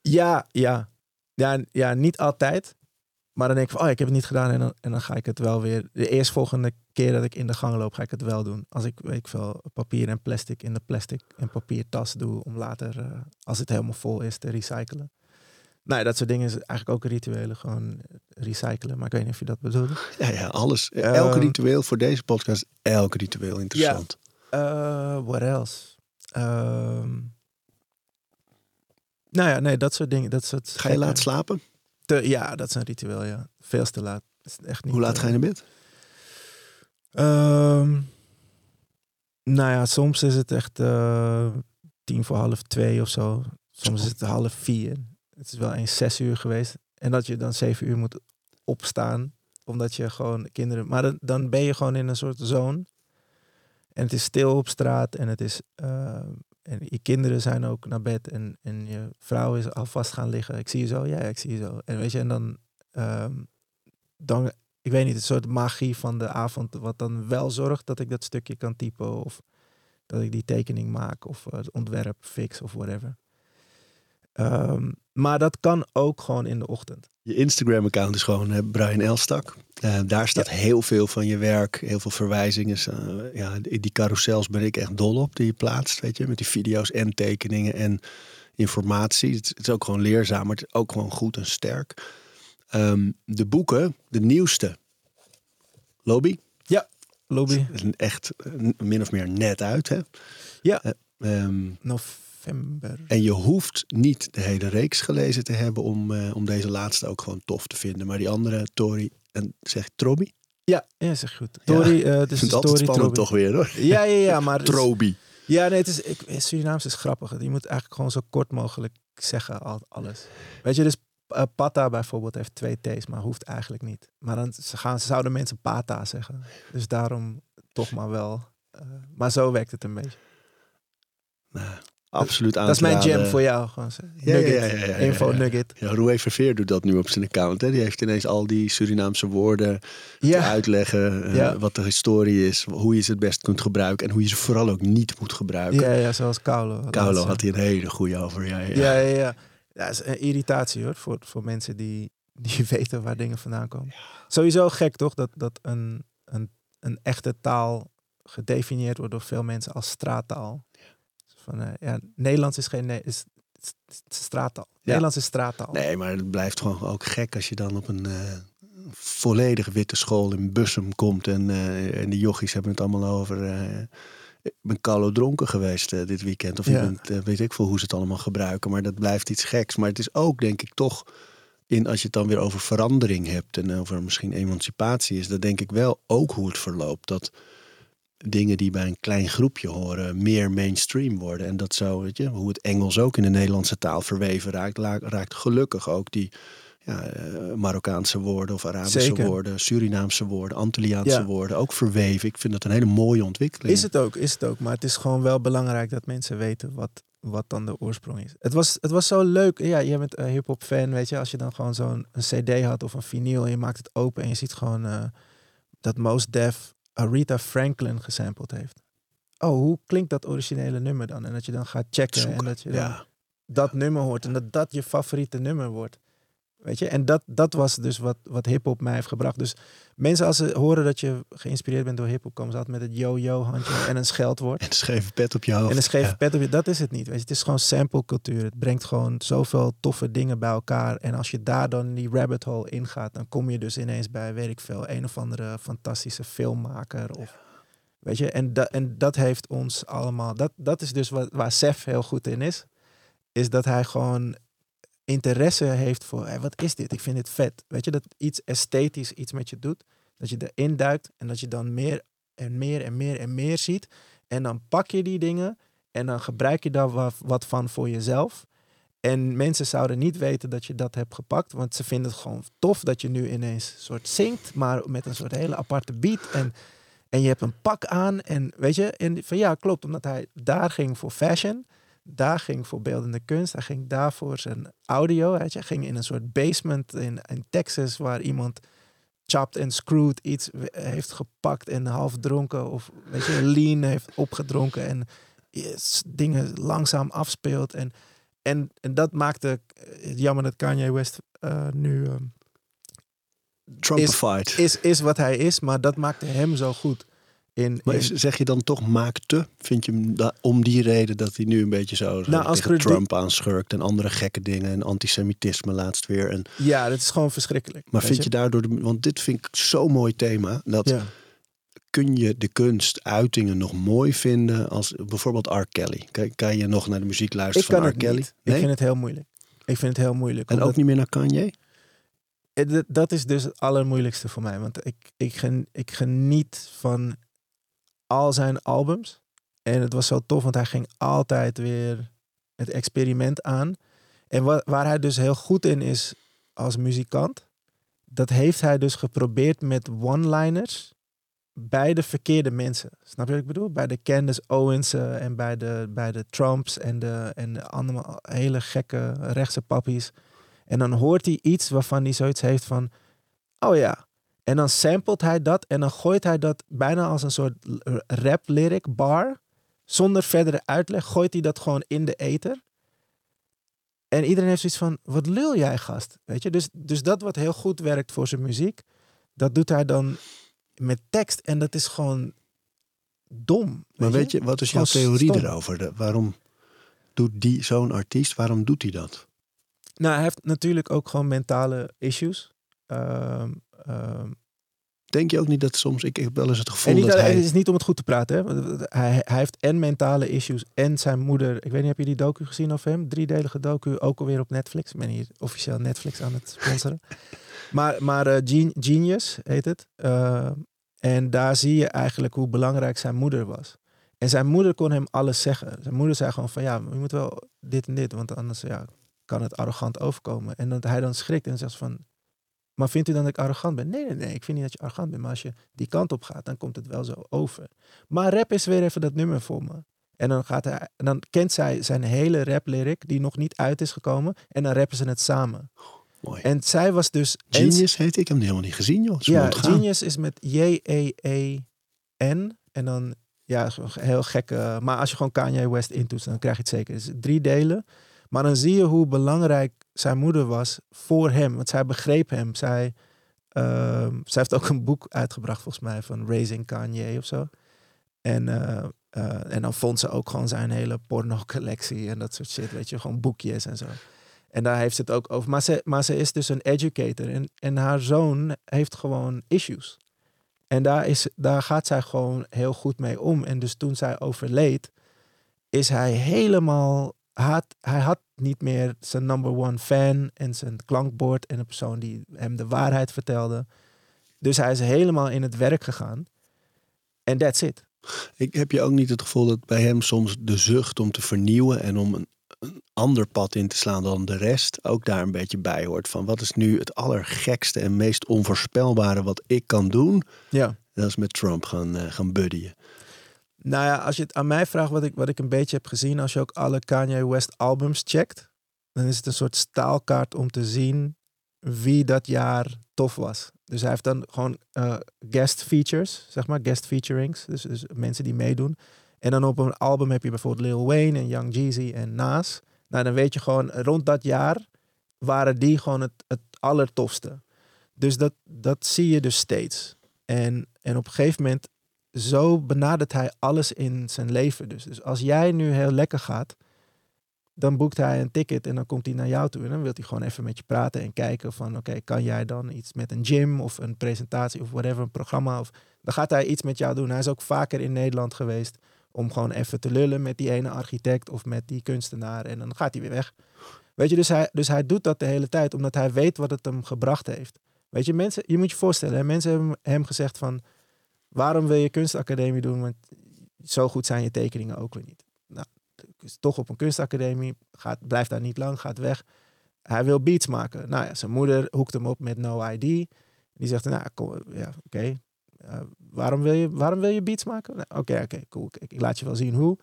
Ja, ja. Ja, ja, niet altijd. Maar dan denk ik van, oh, ik heb het niet gedaan. En dan, en dan ga ik het wel weer. De eerstvolgende keer dat ik in de gang loop, ga ik het wel doen. Als ik, weet ik veel, papier en plastic in de plastic en papier tas doe. Om later, als het helemaal vol is, te recyclen. Nou dat soort dingen is eigenlijk ook rituelen. Gewoon recyclen. Maar ik weet niet of je dat bedoelde. Ja, ja, alles. Elke Ehm, ritueel voor deze podcast, elk ritueel interessant. Eh what else? Ehm, nou ja, nee, dat soort dingen. Dat soort Ga je laat slapen? Te- ja, dat is een ritueel, ja. Veel te laat. Is echt niet, Hoe laat eh, ga je naar bed? Ehm, nou ja, soms is het echt eh, tien voor half twee of zo. Soms is het half vier. Het is wel eens zes uur geweest. En dat je dan zeven uur moet opstaan. Omdat je gewoon kinderen... Maar dan, ben je gewoon in een soort zone. En het is stil op straat. En, het is, eh, en je kinderen zijn ook naar bed. En, en je vrouw is alvast gaan liggen. Ik zie je zo. Ja, ik zie je zo. En weet je, en dan... ehm, dan ik weet niet, een soort magie van de avond, wat dan wel zorgt dat ik dat stukje kan typen of dat ik die tekening maak of eh, het ontwerp fix of whatever. Ehm, maar dat kan ook gewoon in de ochtend. Je Instagram-account is gewoon Brian Elstak. Eh, daar staat heel veel van je werk, heel veel verwijzingen. Eh, ja, die carousels ben ik echt dol op die je plaatst, weet je, met die video's en tekeningen en informatie. Het, het is ook gewoon leerzaam, maar het is ook gewoon goed en sterk. Ehm, de boeken, de nieuwste. Lobby, Lobby, is een echt eh, min of meer net uit, hè? Ja. Eh, ehm, november. en je hoeft niet de hele reeks gelezen te hebben om, eh, om deze laatste ook gewoon tof te vinden. Maar die andere, Tori, en zeg Trobi? Ja, ja, zeg goed. Tori, eh, het is het altijd spannend Trobi. toch weer hoor. Ja, ja, ja, maar Trobi. ja, nee, het is ik, Surinaams is grappig. Je moet eigenlijk gewoon zo kort mogelijk zeggen al, alles. Weet je, dus eh, Pata bijvoorbeeld heeft twee T's, maar hoeft eigenlijk niet. Maar dan ze gaan, ze zouden mensen Pata zeggen. Dus daarom toch maar wel. maar zo werkt het een beetje. Nou, absoluut aan Dat is mijn jam voor jou. Gewoon Nugget. Info nugget. Ja, Roué Verveer doet dat nu op zijn account. Hè? Die heeft ineens al die Surinaamse woorden te uitleggen. eh. Wat de historie is, hoe je ze het best kunt gebruiken. En hoe je ze vooral ook niet moet gebruiken. ja, ja, zoals Kaulo. Kaulo had hier een hele goede over. Ja, ja. Ja, ja, ja. Ja, is een irritatie hoor, voor, voor mensen die, die weten waar dingen vandaan komen. Sowieso gek toch, dat, dat een, een, een echte taal gedefinieerd wordt door veel mensen als straattaal. Van, eh, ja, Nederlands is geen is, is- is straattaal. Nederlands is straattaal. Nee, maar het blijft gewoon ook gek als je dan op een eh, volledig witte school in Bussum komt. En, eh, en de jochies hebben het allemaal over. ik ben Carlo dronken geweest dit weekend. Of je bent, weet ik veel hoe ze het allemaal gebruiken. Maar dat blijft iets geks. Maar het is ook, denk ik, toch. In, als je het dan weer over verandering hebt en over misschien emancipatie is, dan denk ik wel ook hoe het verloopt. Dat dingen die bij een klein groepje horen meer mainstream worden. En dat zo, weet je, hoe het Engels ook in de Nederlandse taal verweven raakt, raakt gelukkig ook die ja, eh, Marokkaanse woorden of Arabische Zeker. woorden, Surinaamse woorden, Antilliaanse Ja. woorden ook verweven. Ik vind dat een hele mooie ontwikkeling. Is het ook, is het ook. Maar het is gewoon wel belangrijk dat mensen weten wat, wat dan de oorsprong is. Het was, het was zo leuk. Ja, jij bent een hip-hop fan, weet je. Als je dan gewoon zo'n CD had of een vinyl en je maakt het open en je ziet gewoon eh, dat Most Def Aretha Franklin gesampled heeft. Oh, hoe klinkt dat originele nummer dan? En dat je dan gaat checken en dat je dan Ja, dat nummer hoort en dat dat je favoriete nummer wordt. Weet je, en dat, dat was dus wat, wat hip-hop mij heeft gebracht. Dus mensen, als ze horen dat je geïnspireerd bent door hip-hop, komen ze altijd met het yo-yo-handje en een scheldwoord. en een scheve pet op je hoofd. En een scheve Ja. pet op je, dat is het niet. Weet je. Het is gewoon samplecultuur. Het brengt gewoon zoveel toffe dingen bij elkaar. En als je daar dan in die rabbit hole ingaat, dan kom je dus ineens bij, weet ik veel, een of andere fantastische filmmaker. Of, Weet je, en, dat en dat heeft ons allemaal, dat, dat is dus wat, waar Sef heel goed in is. Is dat hij gewoon interesse heeft voor, wat is dit? Ik vind dit vet. Weet je, dat iets esthetisch iets met je doet. Dat je erin duikt en dat je dan meer en meer en meer en meer ziet. En dan pak je die dingen en dan gebruik je daar wat, wat van voor jezelf. En mensen zouden niet weten dat je dat hebt gepakt, want ze vinden het gewoon tof dat je nu ineens soort zingt, maar met een soort hele aparte beat. En, en je hebt een pak aan en weet je, en van ja, klopt, omdat hij daar ging voor fashion, daar ging voor beeldende kunst, hij ging daar voor zijn audio. Hij ging in een soort basement in, in Texas waar iemand chopped en screwed iets heeft gepakt en half dronken of weet je, lean heeft opgedronken en yes, dingen langzaam afspeelt. En, en, en dat maakte het jammer dat Kanye West eh, nu ehm, Trumpified. is, is wat hij is, maar dat maakte hem zo goed. In, maar is- zeg je dan toch maakte? Vind je hem da- om die reden dat hij nu een beetje zo, Nou, als tegen Trump aanschurkt en andere gekke dingen en antisemitisme laatst weer. En, ja, dat is gewoon verschrikkelijk. maar vind je daardoor, de, want dit vind ik zo'n mooi thema, dat Ja. kun je de kunst, uitingen nog mooi vinden als bijvoorbeeld R. Kelly? Kan, kan je nog naar de muziek Ik luisteren kan van R. het Kelly? niet. Ik vind het heel moeilijk. Ik vind het heel moeilijk. en omdat- ook niet meer naar Kanye? Eh, dat- Dat is dus het allermoeilijkste voor mij. Want ik, ik, gen, ik geniet van al zijn albums. En het was zo tof, want hij ging altijd weer het experiment aan. En wa- waar hij dus heel goed in is als muzikant, dat heeft hij dus geprobeerd met one-liners bij de verkeerde mensen. Snap je wat ik bedoel? Bij de Candace Owens en bij de, bij de Trumps en de, en de andere hele gekke rechtse pappies. En dan hoort hij iets waarvan hij zoiets heeft van, oh ja. En dan samplet hij dat en dan gooit hij dat bijna als een soort rap lyric bar. Zonder verdere uitleg gooit hij dat gewoon in de ether. En iedereen heeft zoiets van, wat lul jij gast? Weet je? Dus, dus dat wat heel goed werkt voor zijn muziek, dat doet hij dan met tekst. En dat is gewoon dom. Maar weet je, wat is jouw theorie stom. erover? De- waarom doet die zo'n artiest, waarom doet hij dat? Nou, hij heeft natuurlijk ook gewoon mentale issues. Ehm, Denk je ook niet dat soms, ik heb wel eens het gevoel en niet, dat het hij... is niet om het goed te praten. Hè? Hij, hij heeft en mentale issues en zijn moeder. Ik weet niet, heb je die docu gezien over hem? Driedelige docu, ook alweer op Netflix. Ik ben hier officieel Netflix aan het sponsoren. maar maar eh, Gen- Genius heet het. Eh, en daar zie je eigenlijk hoe belangrijk zijn moeder was. En zijn moeder kon hem alles zeggen. Zijn moeder zei gewoon van ja, je moet wel dit en dit, want anders ja, kan het arrogant overkomen. En dat hij dan schrikt en zegt van, maar vindt u dan dat ik arrogant ben? Nee, nee, nee, ik vind niet dat je arrogant bent. Maar als je die kant op gaat, dan komt het wel zo over. Maar rap is weer even dat nummer voor me. En dan, gaat hij, en dan kent zij zijn hele rap lyric, die nog niet uit is gekomen. En dan rappen ze het samen. Mooi. En zij was dus... en- Genius heet ik, hem helemaal niet gezien joh. Is ja. Genius is met J-E-E-N. En dan, ja, heel gekke. Maar als je gewoon Kanye West intoetst, dan krijg je het zeker. Is drie delen. Maar dan zie je hoe belangrijk zijn moeder was voor hem. Want zij begreep hem. Zij, ehm, zij heeft ook een boek uitgebracht, volgens mij, van Raising Kanye of zo. En, eh, eh, en dan vond ze ook gewoon zijn hele porno-collectie en dat soort shit. Weet je, gewoon boekjes en zo. En daar heeft ze het ook over. Maar ze, maar ze is dus een educator. En, en haar zoon heeft gewoon issues. En daar, is, daar gaat zij gewoon heel goed mee om. En dus toen zij overleed, is hij helemaal. Had, hij had niet meer zijn number one fan en zijn klankbord en een persoon die hem de waarheid vertelde. Dus hij is helemaal in het werk gegaan. En that's it. Ik heb je ook niet het gevoel dat bij hem soms de zucht om te vernieuwen en om een, een ander pad in te slaan dan de rest ook daar een beetje bij hoort. Van wat is nu het allergekste en meest onvoorspelbare wat ik kan doen? Ja. Dat is met Trump gaan, uh, gaan buddyen. Nou ja, als je het aan mij vraagt wat ik, wat ik een beetje heb gezien, als je ook alle Kanye West albums checkt, dan is het een soort staalkaart om te zien wie dat jaar tof was. Dus hij heeft dan gewoon uh, guest features, zeg maar, guest featurings. Dus, dus mensen die meedoen. En dan op een album heb je bijvoorbeeld Lil Wayne en Young Jeezy en Nas. Nou, dan weet je gewoon, rond dat jaar waren die gewoon het, het allertofste. Dus dat, dat zie je dus steeds. En, en op een gegeven moment, zo benadert hij alles in zijn leven. Dus, dus als jij nu heel lekker gaat, dan boekt hij een ticket en dan komt hij naar jou toe. En dan wil hij gewoon even met je praten en kijken van... oké, kan jij dan iets met een gym of een presentatie of whatever, een programma? Of, dan gaat hij iets met jou doen. Hij is ook vaker in Nederland geweest om gewoon even te lullen met die ene architect of met die kunstenaar. En dan gaat hij weer weg. Weet je, dus hij, dus hij doet dat de hele tijd omdat hij weet wat het hem gebracht heeft. Weet je, mensen, je moet je voorstellen, mensen hebben hem gezegd van... waarom wil je kunstacademie doen? Want zo goed zijn je tekeningen ook weer niet. Nou, is toch op een kunstacademie, gaat, blijft daar niet lang, gaat weg. Hij wil beats maken. Nou ja, zijn moeder hoekt hem op met No ID. Die zegt, nou, kom, ja, oké. Uh, waarom, wil je, waarom wil je beats maken? Nou, oké, oké, cool. Ik, laat je wel zien hoe.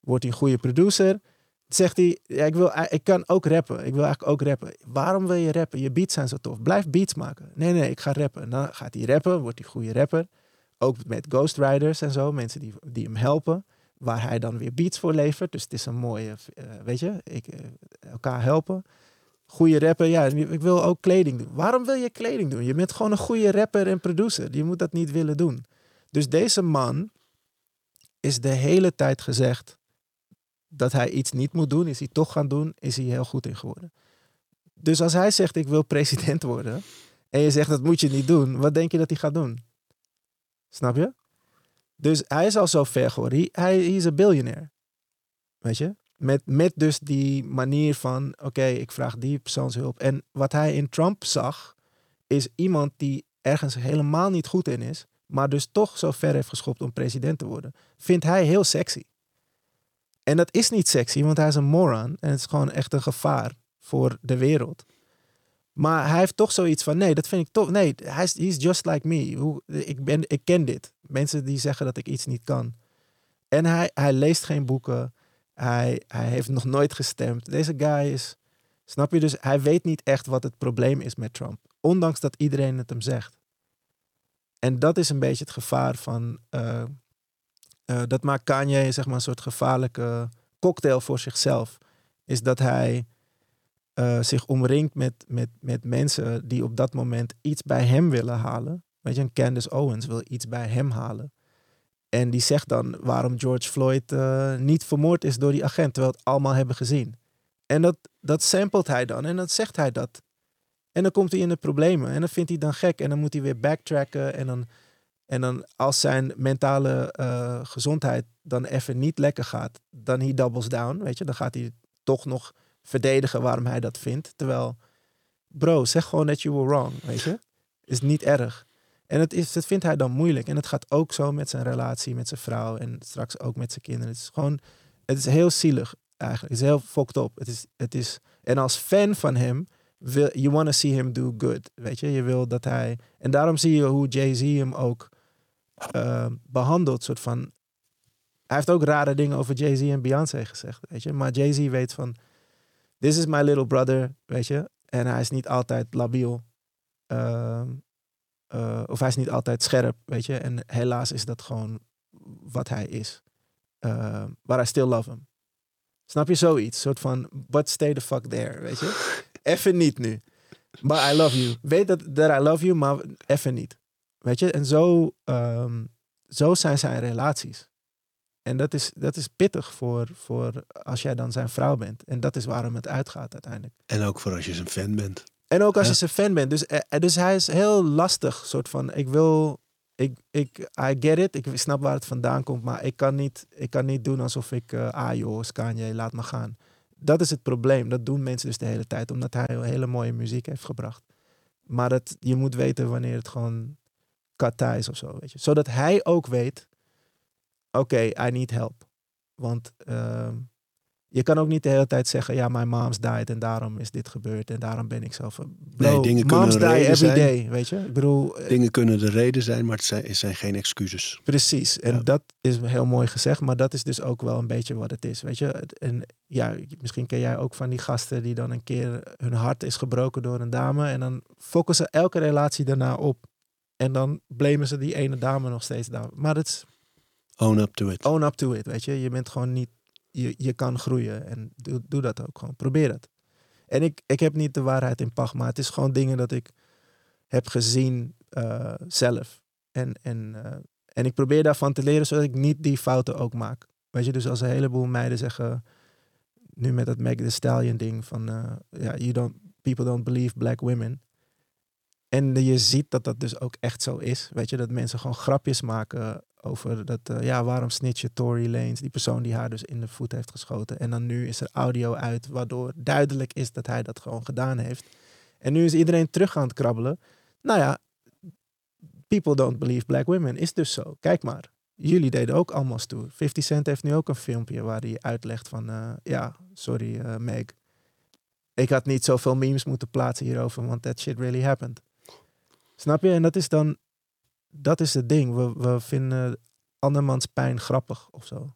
Wordt hij een goede producer? Zegt hij, ja, ik, wil, ik kan ook rappen. Ik wil eigenlijk ook rappen. Waarom wil je rappen? Je beats zijn zo tof. Blijf beats maken. Nee, nee, ik ga rappen. Dan gaat hij rappen, wordt hij goede rapper. Ook met ghostwriters en zo, mensen die, die hem helpen waar hij dan weer beats voor levert. Dus het is een mooie, uh, weet je, ik, uh, elkaar helpen. Goede rapper, ja, ik wil ook kleding doen. Waarom wil je kleding doen? Je bent gewoon een goede rapper en producer. Je moet dat niet willen doen. Dus deze man is de hele tijd gezegd dat hij iets niet moet doen. Is hij toch gaan doen, is hij heel goed in geworden. Dus als hij zegt ik wil president worden en je zegt dat moet je niet doen, wat denk je dat hij gaat doen? Snap je? Dus hij is al zo ver geworden. Hij, is een biljonair. Weet je? Met, met dus die manier van, oké, ik vraag die persoonshulp. En wat hij in Trump zag, is iemand die ergens helemaal niet goed in is, maar dus toch zo ver heeft geschopt om president te worden. Vindt hij heel sexy. En dat is niet sexy, want hij is een moron. En het is gewoon echt een gevaar voor de wereld. Maar hij heeft toch zoiets van, nee, dat vind ik toch, nee, hij is he's just like me. Ik, ben, ik ken dit. Mensen die zeggen dat ik iets niet kan. En hij, hij leest geen boeken. Hij, hij heeft nog nooit gestemd. Deze guy is, snap je? Dus hij weet niet echt wat het probleem is met Trump. Ondanks dat iedereen het hem zegt. En dat is een beetje het gevaar van, uh, uh, dat maakt Kanye zeg maar een soort gevaarlijke cocktail voor zichzelf. Is dat hij uh, zich omringt met, met, met mensen die op dat moment iets bij hem willen halen. Weet je, een Candace Owens wil iets bij hem halen. En die zegt dan waarom George Floyd uh, niet vermoord is door die agent, terwijl het allemaal hebben gezien. En dat, dat samplet hij dan en dan zegt hij dat. En dan komt hij in de problemen en dan vindt hij dan gek en dan moet hij weer backtracken. En dan, en dan als zijn mentale uh, gezondheid dan even niet lekker gaat, dan hij doubles down, weet je. Dan gaat hij toch nog verdedigen waarom hij dat vindt. Terwijl, bro, zeg gewoon dat you were wrong, weet je. Is niet erg. En het, is, dat vindt hij dan moeilijk. En het gaat ook zo met zijn relatie met zijn vrouw en straks ook met zijn kinderen. Het is gewoon, het is heel zielig eigenlijk. Het is heel fucked up. Het is, het is, en als fan van hem, wil, you want to see him do good, weet je. Je wil dat hij, en daarom zie je hoe Jay-Z hem ook uh, behandelt. Soort van, hij heeft ook rare dingen over Jay-Z en Beyoncé gezegd, weet je. Maar Jay-Z weet van, this is my little brother, weet je. En hij is niet altijd labiel. Uh, uh, of hij is niet altijd scherp, weet je. En helaas is dat gewoon wat hij is. Uh, but I still love him. Snap je zoiets? soort van, but stay the fuck there, weet je. even niet nu. But I love you. Weet dat that I love you, maar even niet. Weet je, en zo, um, zo zijn zijn relaties. En dat is, dat is pittig voor, voor als jij dan zijn vrouw bent. En dat is waarom het uitgaat uiteindelijk. En ook voor als je zijn fan bent. En ook als je zijn fan bent. Dus, eh, dus hij is heel lastig. Soort van, ik wil, ik, ik, I get it. Ik snap waar het vandaan komt. Maar ik kan niet, ik kan niet doen alsof ik, uh, ah joh, Kanye, laat me gaan. Dat is het probleem. Dat doen mensen dus de hele tijd. Omdat hij hele mooie muziek heeft gebracht. Maar dat, je moet weten wanneer het gewoon kata is of zo. Weet je. Zodat hij ook weet oké, I need help. Want ehm, je kan ook niet de hele tijd zeggen, ja, my mom's died en daarom is dit gebeurd en daarom ben ik zelf. nee, dingen kunnen moms die reden every zijn. day, weet je? Ik bedoel, eh, Dingen kunnen de reden zijn, maar het zijn, het zijn geen excuses. Precies, en Ja. dat is heel mooi gezegd, maar dat is dus ook wel een beetje wat het is, weet je. En ja, misschien ken jij ook van die gasten die dan een keer hun hart is gebroken door een dame en dan ze elke relatie daarna op en dan blamen ze die ene dame nog steeds daar. Maar het is Own up to it. own up to it, weet je. Je bent gewoon niet, je, je kan groeien en doe, doe dat ook gewoon, probeer het. En ik, ik heb niet de waarheid in pacht, maar het is gewoon dingen dat ik heb gezien eh, zelf. En, en, eh, en ik probeer daarvan te leren, zodat ik niet die fouten ook maak. Weet je, dus als een heleboel meiden zeggen, nu met dat Meg Thee Stallion ding van, ja, you don't, people don't believe black women. En je ziet dat dat dus ook echt zo is. Weet je, dat mensen gewoon grapjes maken over dat, eh, ja, waarom snitch je Tory Lanez, die persoon die haar dus in de voet heeft geschoten. En dan nu is er audio uit, waardoor duidelijk is dat hij dat gewoon gedaan heeft. En nu is iedereen terug aan het krabbelen. Nou ja, people don't believe black women is dus zo. Kijk maar. Jullie deden ook allemaal stoer. 50 Cent heeft nu ook een filmpje waar hij uitlegt van... eh, ja, sorry eh, Meg. Ik had niet zoveel memes moeten plaatsen hierover, want that shit really happened. Snap je? En dat is dan... Dat is het ding. We, we vinden andermans pijn grappig of zo.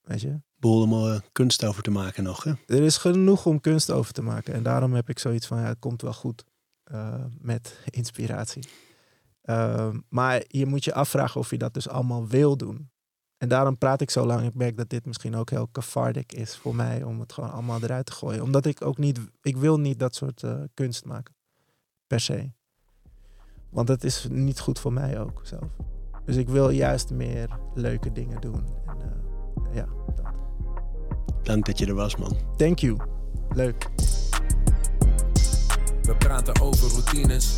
Weet je? Boel om er kunst over te maken nog, hè? er is genoeg om kunst over te maken. En daarom heb ik zoiets van, ja, het komt wel goed eh, met inspiratie. Ehm, maar je moet je afvragen of je dat dus allemaal wil doen. En daarom praat ik zo lang. Ik merk dat dit misschien ook heel cathartic is voor mij om het gewoon allemaal eruit te gooien. Omdat ik ook niet, ik wil niet dat soort eh, kunst maken. Per se. Want dat is niet goed voor mij ook zelf. Dus ik wil juist meer leuke dingen doen. En, eh, ja, dat. Dank dat je er was, man. Thank you. Leuk. We praten over routines.